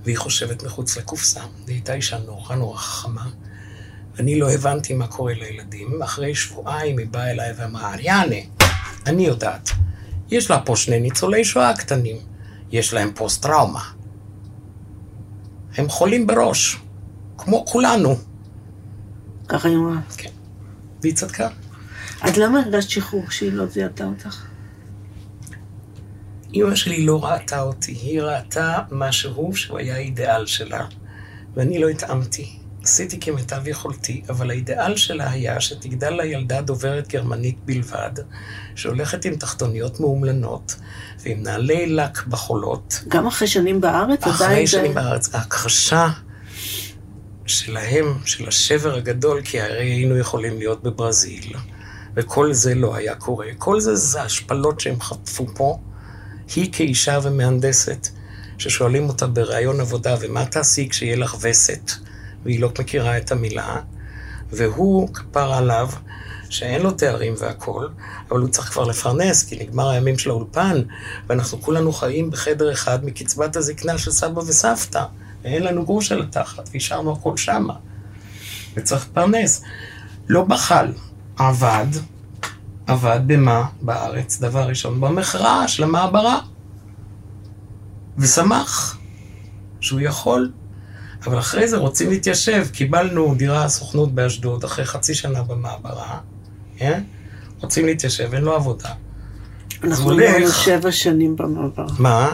והיא חושבת מחוץ לקופסה. והיא הייתה אישה נורא נורא חכמה. אני לא הבנתי מה קורה לילדים. אחרי שבועיים היא באה אליי ואמרה, אריאנה, אני יודעת. יש לה פה שני ניצולי שואה קטנים. יש להם פוסט-טראומה. הם חולים בראש, כמו כולנו. ככה היא אמרה. כן. והיא צדקה. אז למה הרגשת שחרור שהיא לא זיהתה אותך? אמא שלי לא ראתה אותי, היא ראתה משהו שהוא היה האידיאל שלה, ואני לא התאמתי. עשיתי כמיטב יכולתי, אבל האידיאל שלה היה שתגדל לה ילדה דוברת גרמנית בלבד, שהולכת עם תחתוניות מאומלנות, ועם נעלי לק בחולות. גם אחרי שנים בארץ? אחרי שנים זה... בארץ. ההכחשה שלהם, של השבר הגדול, כי הרי היינו יכולים להיות בברזיל, וכל זה לא היה קורה. כל זה זה השפלות שהם חטפו פה. היא כאישה ומהנדסת, ששואלים אותה בראיון עבודה, ומה תעשי כשיהיה לך וסת, והיא לא מכירה את המילה, והוא, כפר עליו, שאין לו תארים והכול, אבל הוא צריך כבר לפרנס, כי נגמר הימים של האולפן, ואנחנו כולנו חיים בחדר אחד מקצבת הזקנה של סבא וסבתא, ואין לנו גרוש על התחת, והשארנו הכל שמה. וצריך לפרנס. לא בחל, עבד, עבד במה? בארץ, דבר ראשון, במכרעה של המעברה. ושמח שהוא יכול. אבל אחרי זה רוצים להתיישב, קיבלנו דירה סוכנות באשדוד אחרי חצי שנה במעברה, כן? רוצים להתיישב, אין לו עבודה. אנחנו הולך- גרנו שבע שנים במעבר. מה?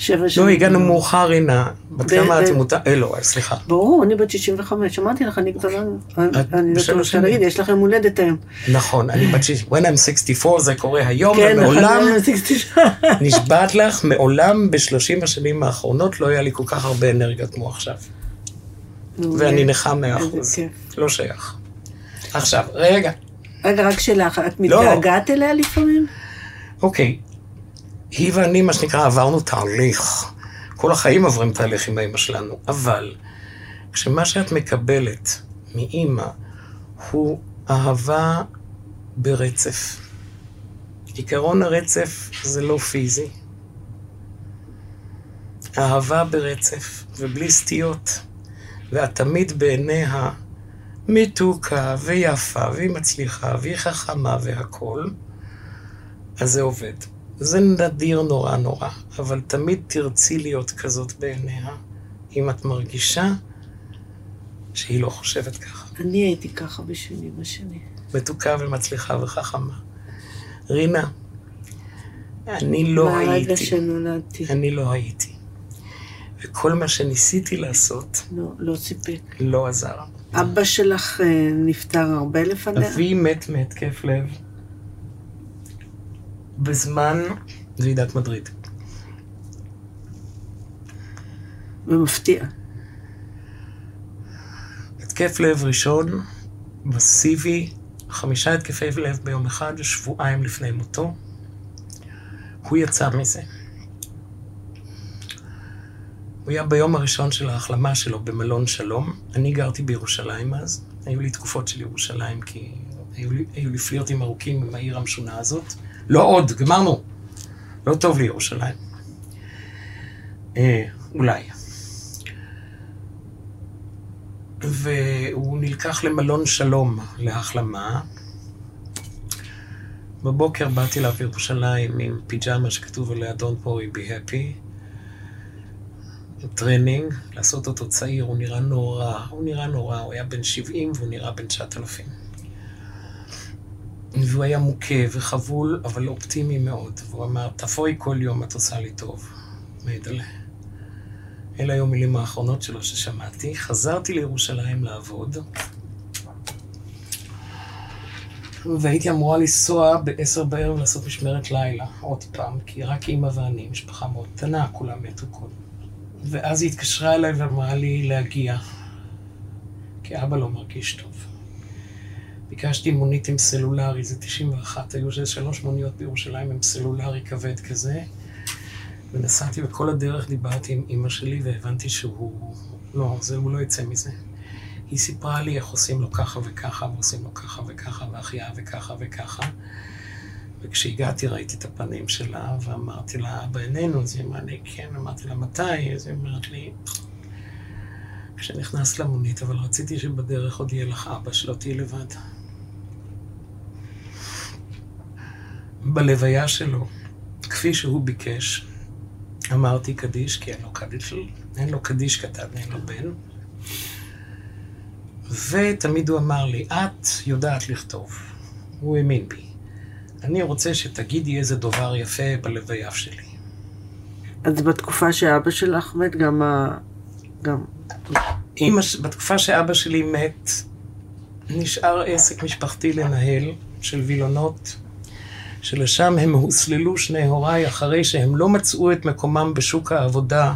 שבע שנים. לא, הגענו מאוחר, רינה. בת כמה את מותר? אה, לא, סליחה. ברור, אני בת 65, אמרתי לך, אני גדולה. את אני לא רוצה. להגיד, יש לכם הולדת היום. נכון, אני בת שיש... When I'm 64 זה קורה היום, כן, ומעולם, נכון, נשבעת לך, מעולם בשלושים השנים האחרונות לא היה לי כל כך הרבה אנרגיה כמו עכשיו. ואני נכה מאה איזה אחוז. כיף. לא שייך. עכשיו, רגע. רגע, רק שאלה אחת, את לא. מתגעגעת אליה לפעמים? אוקיי, היא ואני, מה שנקרא, עברנו תהליך. כל החיים עוברים תהליך עם האמא שלנו, אבל כשמה שאת מקבלת מאימא הוא אהבה ברצף. עיקרון הרצף זה לא פיזי. אהבה ברצף ובלי סטיות, ואת תמיד בעיניה מתוקה ויפה, והיא מצליחה, והיא חכמה והכול. אז זה עובד. זה נדיר נורא נורא, אבל תמיד תרצי להיות כזאת בעיניה, אם את מרגישה שהיא לא חושבת ככה. אני הייתי ככה בשביל אמא שלי. מתוקה ומצליחה וחכמה. רינה, אני לא מהרגע הייתי. שנולדתי. אני לא הייתי. וכל מה שניסיתי לעשות לא, לא סיפק. לא עזר. אבא שלך אה, נפטר הרבה לפניה? אבי מת מהתקף לב בזמן ועידת מדריד. במפתיע. התקף לב ראשון, מסיבי, חמישה התקפי לב ביום אחד, שבועיים לפני מותו. הוא יצא מזה. הוא היה ביום הראשון של ההחלמה שלו במלון שלום. אני גרתי בירושלים אז. היו לי תקופות של ירושלים, כי היו לי, היו לי פלירטים ארוכים עם העיר המשונה הזאת. לא עוד, גמרנו. לא טוב לי ירושלים. אה, אולי. והוא נלקח למלון שלום להחלמה. בבוקר באתי אליו בירושלים עם פיג'מה שכתוב עליה Don't worry be happy. טרנינג, לעשות אותו צעיר, הוא נראה נורא, הוא נראה נורא, הוא היה בן 70 והוא נראה בן 9,000. והוא היה מוכה וחבול, אבל אופטימי מאוד. והוא אמר, תבואי כל יום, את עושה לי טוב. מעדלה. אלה היו המילים האחרונות שלו ששמעתי. חזרתי לירושלים לעבוד, והייתי אמורה לנסוע בעשר בערב לעשות משמרת לילה, עוד פעם, כי רק אימא ואני, משפחה מאוד קטנה, כולם מתו קודם. ואז היא התקשרה אליי ואמרה לי להגיע, כי אבא לא מרגיש טוב. ביקשתי מונית עם סלולרי, זה 91, היו של- שלוש מוניות בירושלים עם סלולרי כבד כזה, ונסעתי וכל הדרך דיברתי עם אימא שלי והבנתי שהוא, לא, זה, הוא לא יצא מזה. היא סיפרה לי איך עושים לו ככה וככה, ועושים לו ככה וככה, והחייאה וככה וככה. וכשהגעתי ראיתי את הפנים שלה, ואמרתי לה, אבא איננו, אז היא אמרה לי, כן, אמרתי לה, מתי? אז היא אומרת לי, כשנכנס למונית, אבל רציתי שבדרך עוד יהיה לך אבא, שלא תהיי לבד. בלוויה שלו, כפי שהוא ביקש, אמרתי קדיש, כי אין לו קדיש, אין לו קדיש קטן, אין לו בן. ותמיד הוא אמר לי, את יודעת לכתוב. הוא האמין בי. אני רוצה שתגידי איזה דבר יפה בלוויה שלי. אז בתקופה שאבא שלך מת, גם ה... גם... אמא, בתקופה שאבא שלי מת, נשאר עסק משפחתי לנהל של וילונות, שלשם הם הוסללו שני הוריי אחרי שהם לא מצאו את מקומם בשוק העבודה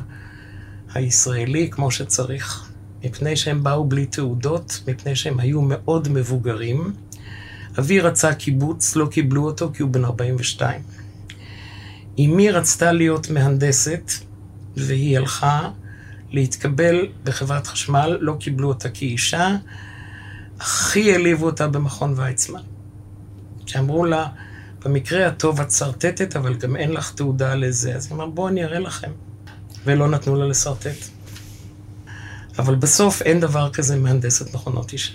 הישראלי כמו שצריך, מפני שהם באו בלי תעודות, מפני שהם היו מאוד מבוגרים. אבי רצה קיבוץ, לא קיבלו אותו כי הוא בן 42. אמי רצתה להיות מהנדסת, והיא הלכה להתקבל בחברת חשמל, לא קיבלו אותה כאישה, הכי העליבו אותה במכון ויצמן. שאמרו לה, במקרה הטוב את שרטטת, אבל גם אין לך תעודה לזה. אז היא אמרה, בואו אני אראה לכם. ולא נתנו לה לשרטט. אבל בסוף אין דבר כזה מהנדסת מכונות אישה.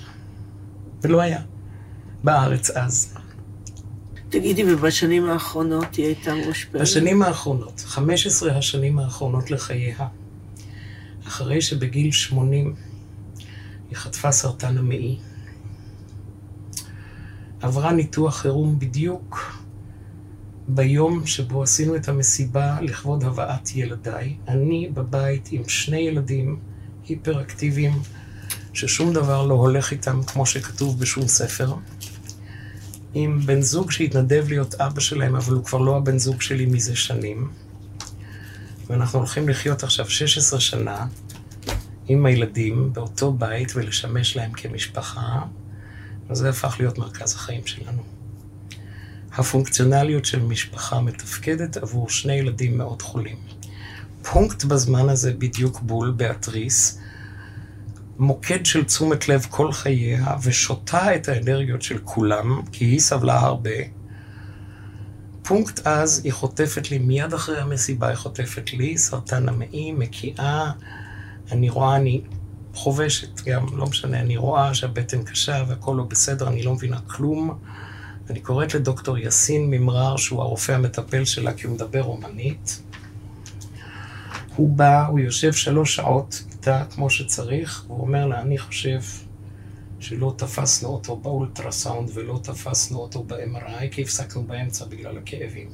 ולא היה. בארץ אז. תגידי, ובשנים האחרונות היא הייתה מושפעת? בשנים האחרונות, 15 השנים האחרונות לחייה, אחרי שבגיל 80 היא חטפה סרטן המעי, עברה ניתוח חירום בדיוק ביום שבו עשינו את המסיבה לכבוד הבאת ילדיי. אני בבית עם שני ילדים היפראקטיביים, ששום דבר לא הולך איתם כמו שכתוב בשום ספר. עם בן זוג שהתנדב להיות אבא שלהם, אבל הוא כבר לא הבן זוג שלי מזה שנים. ואנחנו הולכים לחיות עכשיו 16 שנה עם הילדים באותו בית ולשמש להם כמשפחה, וזה הפך להיות מרכז החיים שלנו. הפונקציונליות של משפחה מתפקדת עבור שני ילדים מאוד חולים. פונקט בזמן הזה בדיוק בול, באטריס, מוקד של תשומת לב כל חייה, ושותה את האנרגיות של כולם, כי היא סבלה הרבה. פונקט אז, היא חוטפת לי, מיד אחרי המסיבה היא חוטפת לי, סרטן המעי, מקיאה, אני רואה, אני חובשת גם, לא משנה, אני רואה שהבטן קשה והכל לא בסדר, אני לא מבינה כלום. אני קוראת לדוקטור יאסין ממרר, שהוא הרופא המטפל שלה, כי הוא מדבר רומנית. הוא בא, הוא יושב שלוש שעות איתה כמו שצריך, והוא אומר לה, אני חושב שלא תפסנו אותו באולטרסאונד ולא תפסנו אותו ב-MRI, כי הפסקנו באמצע בגלל הכאבים.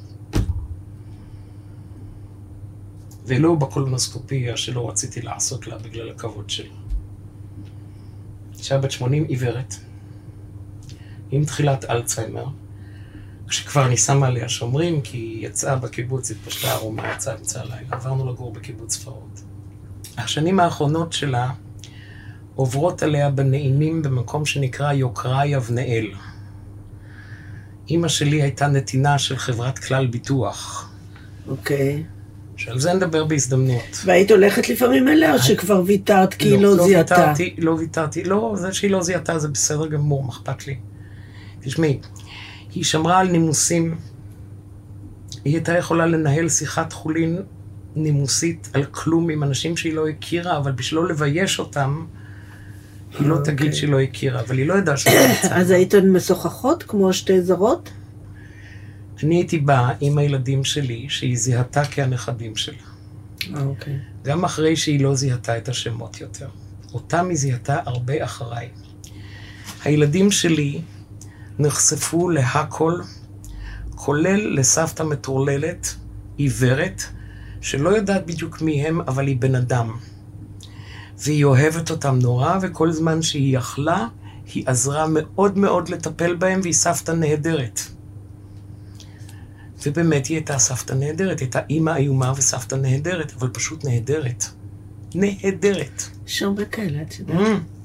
ולא בקולונוסקופיה שלא רציתי לעשות לה בגלל הכבוד שלה. אישה בת 80 עיוורת, עם תחילת אלצהיימר, כשכבר אני שמה עליה שומרים, כי היא יצאה בקיבוץ, התפשטה ערומה, יצאה אמצע הלילה. עברנו לגור בקיבוץ פרעות. השנים האחרונות שלה עוברות עליה בנעימים במקום שנקרא יוקרה יבנאל. אימא שלי הייתה נתינה של חברת כלל ביטוח. אוקיי. שעל זה נדבר בהזדמנות. והיית הולכת לפעמים אליה, או שכבר ויתרת כי היא לא זיהתה? ויתרתי, לא ויתרתי. לא, זה שהיא לא זיהתה זה בסדר גמור, מה אכפת לי? תשמעי, היא שמרה על נימוסים. היא הייתה יכולה לנהל שיחת חולין נימוסית על כלום עם אנשים שהיא לא הכירה, אבל בשביל לא לבייש אותם, היא לא תגיד אוקיי. שהיא לא הכירה, אבל היא לא ידעה שזה יצא. אז הייתן משוחחות כמו שתי זרות? אני הייתי באה עם הילדים שלי, שהיא זיהתה כהנכדים שלה. אוקיי. גם אחרי שהיא לא זיהתה את השמות יותר. אותם היא זיהתה הרבה אחריי. הילדים שלי נחשפו להכל, כולל לסבתא מטורללת, עיוורת, שלא יודעת בדיוק מי הם, אבל היא בן אדם. והיא אוהבת אותם נורא, וכל זמן שהיא יכלה, היא עזרה מאוד מאוד לטפל בהם, והיא סבתא נהדרת. ובאמת היא הייתה סבתא נהדרת, הייתה אימא איומה וסבתא נהדרת, אבל פשוט נהדרת. נהדרת. יש הרבה כאלה, את יודעת. Mm.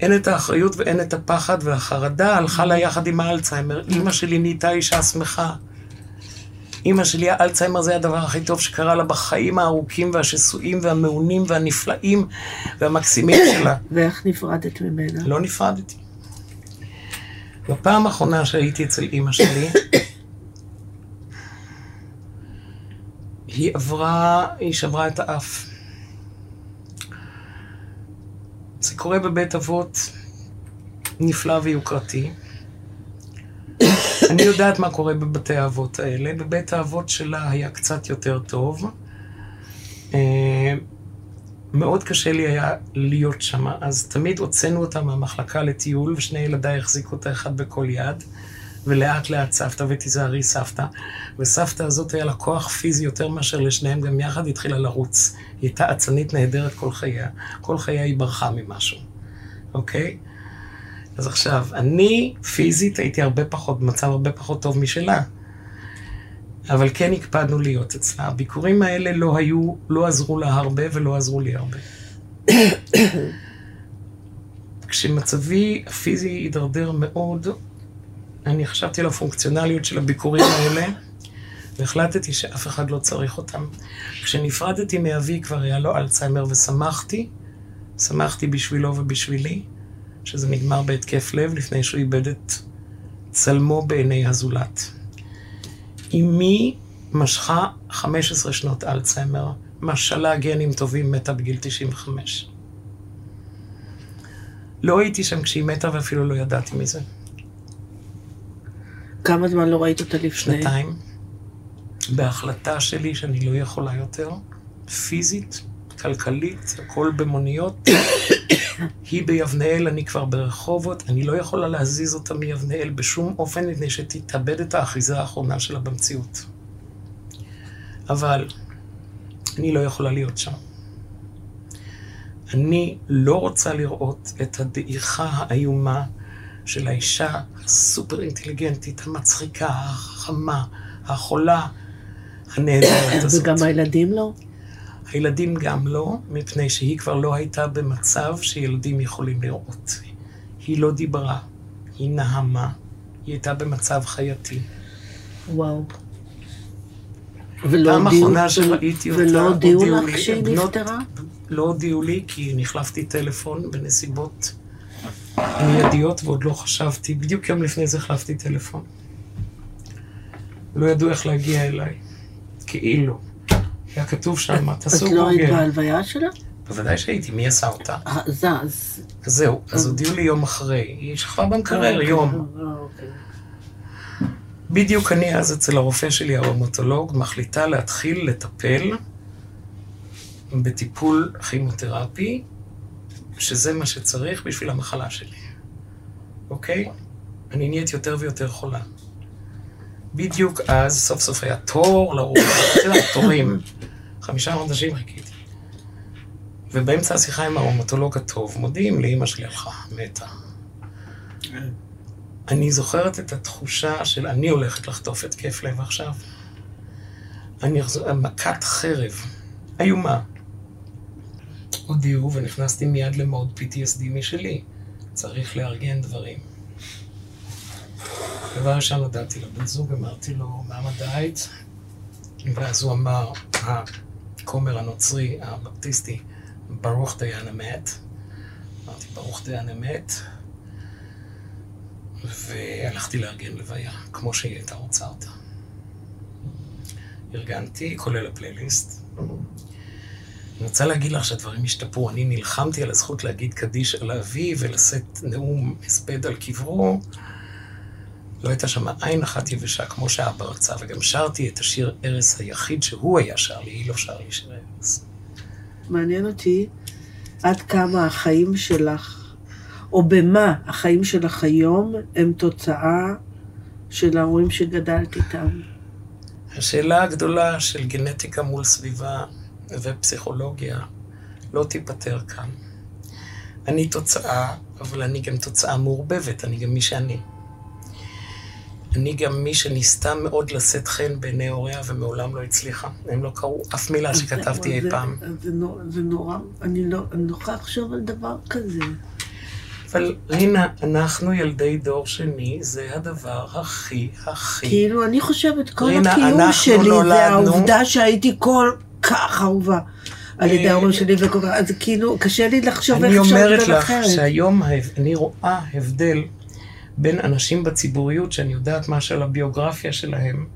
אין את האחריות ואין את הפחד והחרדה, הלכה לה יחד עם האלצהיימר. אימא שלי נהייתה אישה שמחה. אימא שלי, האלצהיימר זה הדבר הכי טוב שקרה לה בחיים הארוכים והשסועים והמעונים והנפלאים והמקסימים שלה. ואיך נפרדת ממנה? לא נפרדתי. בפעם האחרונה שהייתי אצל אימא שלי, היא עברה, היא שברה את האף. זה קורה בבית אבות נפלא ויוקרתי. אני יודעת מה קורה בבתי האבות האלה. בבית האבות שלה היה קצת יותר טוב. אה, מאוד קשה לי היה להיות שם, אז תמיד הוצאנו אותה מהמחלקה לטיול, ושני ילדיי החזיקו אותה אחד בכל יד, ולאט לאט סבתא, ותיזהרי סבתא. וסבתא הזאת היה לה כוח פיזי יותר מאשר לשניהם, גם יחד התחילה לרוץ. היא הייתה אצנית נהדרת כל חייה. כל חייה היא ברחה ממשהו, אוקיי? אז עכשיו, אני פיזית הייתי הרבה פחות, במצב הרבה פחות טוב משלה. אבל כן הקפדנו להיות אצלה. הביקורים האלה לא היו, לא עזרו לה הרבה ולא עזרו לי הרבה. כשמצבי הפיזי הידרדר מאוד, אני חשבתי על הפונקציונליות של הביקורים האלה, והחלטתי שאף אחד לא צריך אותם. כשנפרדתי מאבי כבר היה לו אלצהיימר ושמחתי, שמחתי בשבילו ובשבילי, שזה נגמר בהתקף לב לפני שהוא איבד את צלמו בעיני הזולת. אמי משכה 15 שנות אלצהיימר, משלה גנים טובים, מתה בגיל 95. לא הייתי שם כשהיא מתה ואפילו לא ידעתי מזה. כמה זמן לא ראית אותה לפני? שנתיים. בהחלטה שלי שאני לא יכולה יותר, פיזית, כלכלית, הכל במוניות. היא ביבנאל, אני כבר ברחובות, אני לא יכולה להזיז אותה מיבנאל בשום אופן, מפני שתתאבד את האחיזה האחרונה שלה במציאות. אבל אני לא יכולה להיות שם. אני לא רוצה לראות את הדעיכה האיומה של האישה הסופר אינטליגנטית, המצחיקה, החכמה, החולה, הנהדרת הזאת. וגם הילדים לא? הילדים גם לא, מפני שהיא כבר לא הייתה במצב שילדים יכולים לראות. היא לא דיברה, היא נהמה, היא הייתה במצב חייתי. וואו. פעם אחרונה שראיתי אותה, ולא הודיעו לך לי, שהיא בנות- נפטרה? לא הודיעו לי, כי נחלפתי טלפון בנסיבות מיידיות ועוד לא חשבתי. בדיוק יום לפני זה החלפתי טלפון. לא ידעו איך להגיע אליי. כאילו. היה כתוב שם, תעשו לא היית גוגל. בהלוויה שלה? בוודאי שהייתי, מי עשה אותה? אה, זז. אז זהו, אז הודיעו לי יום אחרי. היא שכבה במקרר יום. אה, אוקיי. בדיוק אני אז אצל הרופא שלי, הראומטולוג, מחליטה להתחיל לטפל בטיפול כימותרפי, שזה מה שצריך בשביל המחלה שלי, אוקיי? אני נהיית יותר ויותר חולה. בדיוק אז, סוף סוף היה תור לרופא, את יודעת, תורים. חמישה חודשים חיכיתי. ובאמצע השיחה עם הראומטולוג הטוב, מודיעים לי, אמא שלי הלכה, מתה. אני זוכרת את התחושה של אני הולכת לחטוף התקף לב עכשיו. אני אחזור, מכת חרב, איומה. הודיעו ונכנסתי מיד למוד PTSD משלי. צריך לארגן דברים. דבר ראשון הודעתי לבן זוג, אמרתי לו, מה מדעית? ואז הוא אמר, הכומר הנוצרי, הבפטיסטי, ברוך דיין אמת. אמרתי, ברוך דיין אמת. והלכתי לארגן לוויה, כמו שהיא הייתה רוצה אותה. ארגנתי, כולל הפלייליסט. אני רוצה להגיד לך שהדברים השתפרו. אני נלחמתי על הזכות להגיד קדיש על אבי ולשאת נאום הספד על קברו. לא הייתה שם עין אחת יבשה כמו שאבא רצה, וגם שרתי את השיר ארס היחיד שהוא היה שר לי, היא לא שר לי שיר ארס. מעניין אותי עד כמה החיים שלך, או במה החיים שלך היום, הם תוצאה של ההורים שגדלת איתם. השאלה הגדולה של גנטיקה מול סביבה ופסיכולוגיה לא תיפתר כאן. אני תוצאה, אבל אני גם תוצאה מעורבבת, אני גם מי שאני. אני גם מי שניסתה מאוד לשאת חן בעיני הוריה ומעולם לא הצליחה. הם לא קראו אף מילה שכתבתי אי פעם. זה נורא, אני לא, אני לא יכולה לחשוב על דבר כזה. אבל רינה, אנחנו ילדי דור שני, זה הדבר הכי הכי... כאילו, אני חושבת, כל הקיום שלי זה העובדה שהייתי כל כך אהובה על ידי אה, ההורים שלי, וכל כך, אז כאילו, קשה לי לחשוב אני איך אפשר אומרת לדבר לך אחרת. שהיום ההב- אני רואה הבדל בין אנשים בציבוריות, שאני יודעת משהו על הביוגרפיה שלהם,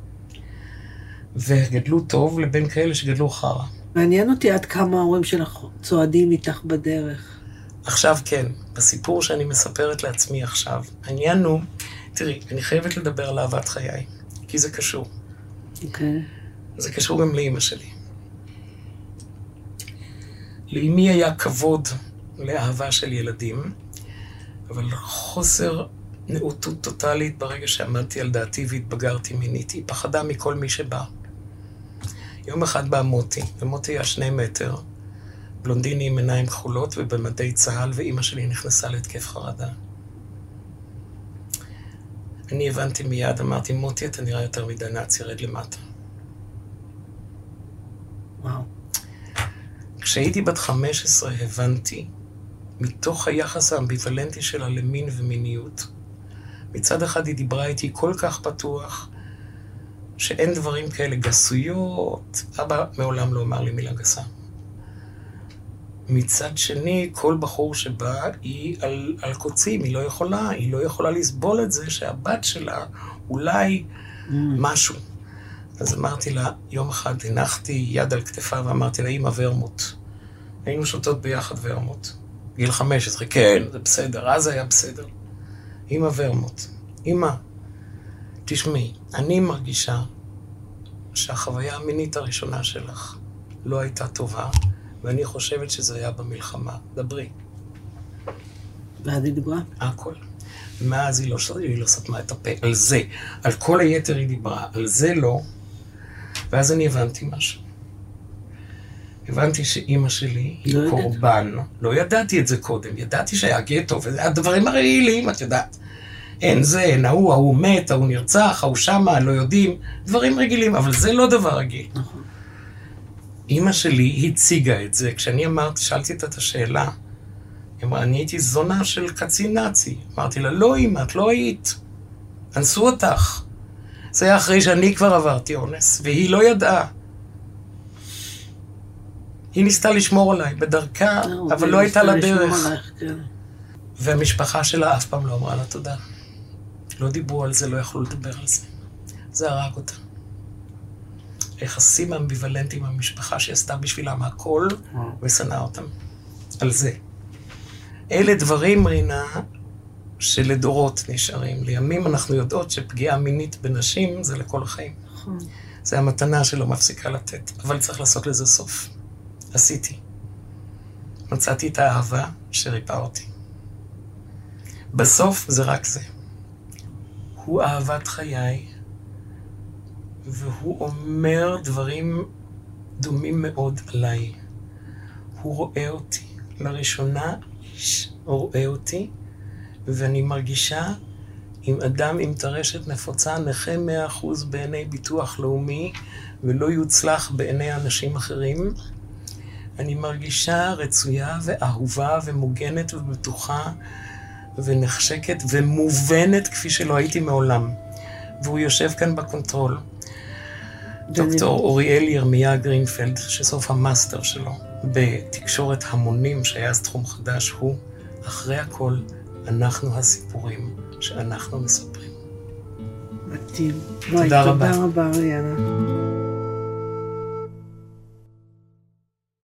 וגדלו טוב, לבין כאלה שגדלו חרא. מעניין אותי עד כמה ההורים שלך צועדים איתך בדרך. עכשיו כן, בסיפור שאני מספרת לעצמי עכשיו, העניין הוא, תראי, אני חייבת לדבר על אהבת חיי, כי זה קשור. אוקיי? זה קשור גם לאימא שלי. לאמי היה כבוד לאהבה של ילדים, אבל חוסר נאותות טוטאלית ברגע שעמדתי על דעתי והתבגרתי מינית. היא פחדה מכל מי שבא. יום אחד בא מוטי, ומוטי היה שני מטר, בלונדיני עם עיניים כחולות ובמדי צה"ל, ואימא שלי נכנסה להתקף חרדה. אני הבנתי מיד, אמרתי, מוטי, אתה נראה יותר מדי נאצי, רד למטה. וואו. כשהייתי בת 15 הבנתי, מתוך היחס האמביוולנטי שלה למין ומיניות, מצד אחד היא דיברה איתי כל כך פתוח, שאין דברים כאלה גסויות, אבא מעולם לא אמר לי מילה גסה. מצד שני, כל בחור שבא היא על, על קוצים, היא לא יכולה, היא לא יכולה לסבול את זה שהבת שלה אולי mm. משהו. אז אמרתי לה, יום אחד הנחתי יד על כתפה ואמרתי לה, אמא ורמוט. היינו שותות ביחד ורמוט. גיל 15, כן, זה בסדר, אז היה בסדר. אמא ורמוט, אמא, תשמעי, אני מרגישה שהחוויה המינית הראשונה שלך לא הייתה טובה, ואני חושבת שזה היה במלחמה. דברי. ואז היא דיברה? הכל. מאז היא לא, היא לא סתמה את הפה. על זה. על כל היתר היא דיברה. על זה לא. ואז אני הבנתי משהו. הבנתי שאימא שלי היא לא קורבן. ידעת. לא ידעתי את זה קודם. ידעתי שהיה גטו, וזה הדברים הרעילים, את יודעת. אין זה, אין ההוא, ההוא מת, ההוא נרצח, ההוא שמה, לא יודעים. דברים רגילים, אבל זה לא דבר רגיל. נכון. אימא שלי הציגה את זה. כשאני אמרתי, שאלתי את השאלה, היא אמרה, אני הייתי זונה של קצין נאצי. אמרתי לה, לא אימא, את לא היית. אנסו אותך. זה היה אחרי שאני כבר עברתי אונס, והיא לא ידעה. היא ניסתה לשמור עליי בדרכה, לא, אבל לא הייתה לה דרך. כן. והמשפחה שלה אף פעם לא אמרה לה תודה. לא דיברו על זה, לא יכלו לדבר על זה. זה הרג אותה. היחסים האמביוולנטיים עם המשפחה שהיא עשתה בשבילם הכל, ושנאה אותם. על זה. אלה דברים, רינה, שלדורות נשארים. לימים אנחנו יודעות שפגיעה מינית בנשים זה לכל החיים. נכון. זה המתנה שלא מפסיקה לתת, אבל צריך לעשות לזה סוף. עשיתי. מצאתי את האהבה שריפאה אותי. בסוף זה רק זה. הוא אהבת חיי, והוא אומר דברים דומים מאוד עליי. הוא רואה אותי. לראשונה רואה אותי, ואני מרגישה עם אדם עם טרשת נפוצה, נכה מאה אחוז בעיני ביטוח לאומי, ולא יוצלח בעיני אנשים אחרים. אני מרגישה רצויה ואהובה ומוגנת ובטוחה ונחשקת ומובנת כפי שלא הייתי מעולם. והוא יושב כאן ב control. דוקטור אוריאל ירמיה גרינפלד, שסוף המאסטר שלו בתקשורת המונים, שהיה אז תחום חדש, הוא, אחרי הכל, אנחנו הסיפורים שאנחנו מספרים. מדהים. תודה רבה. תודה רבה, אריאנה.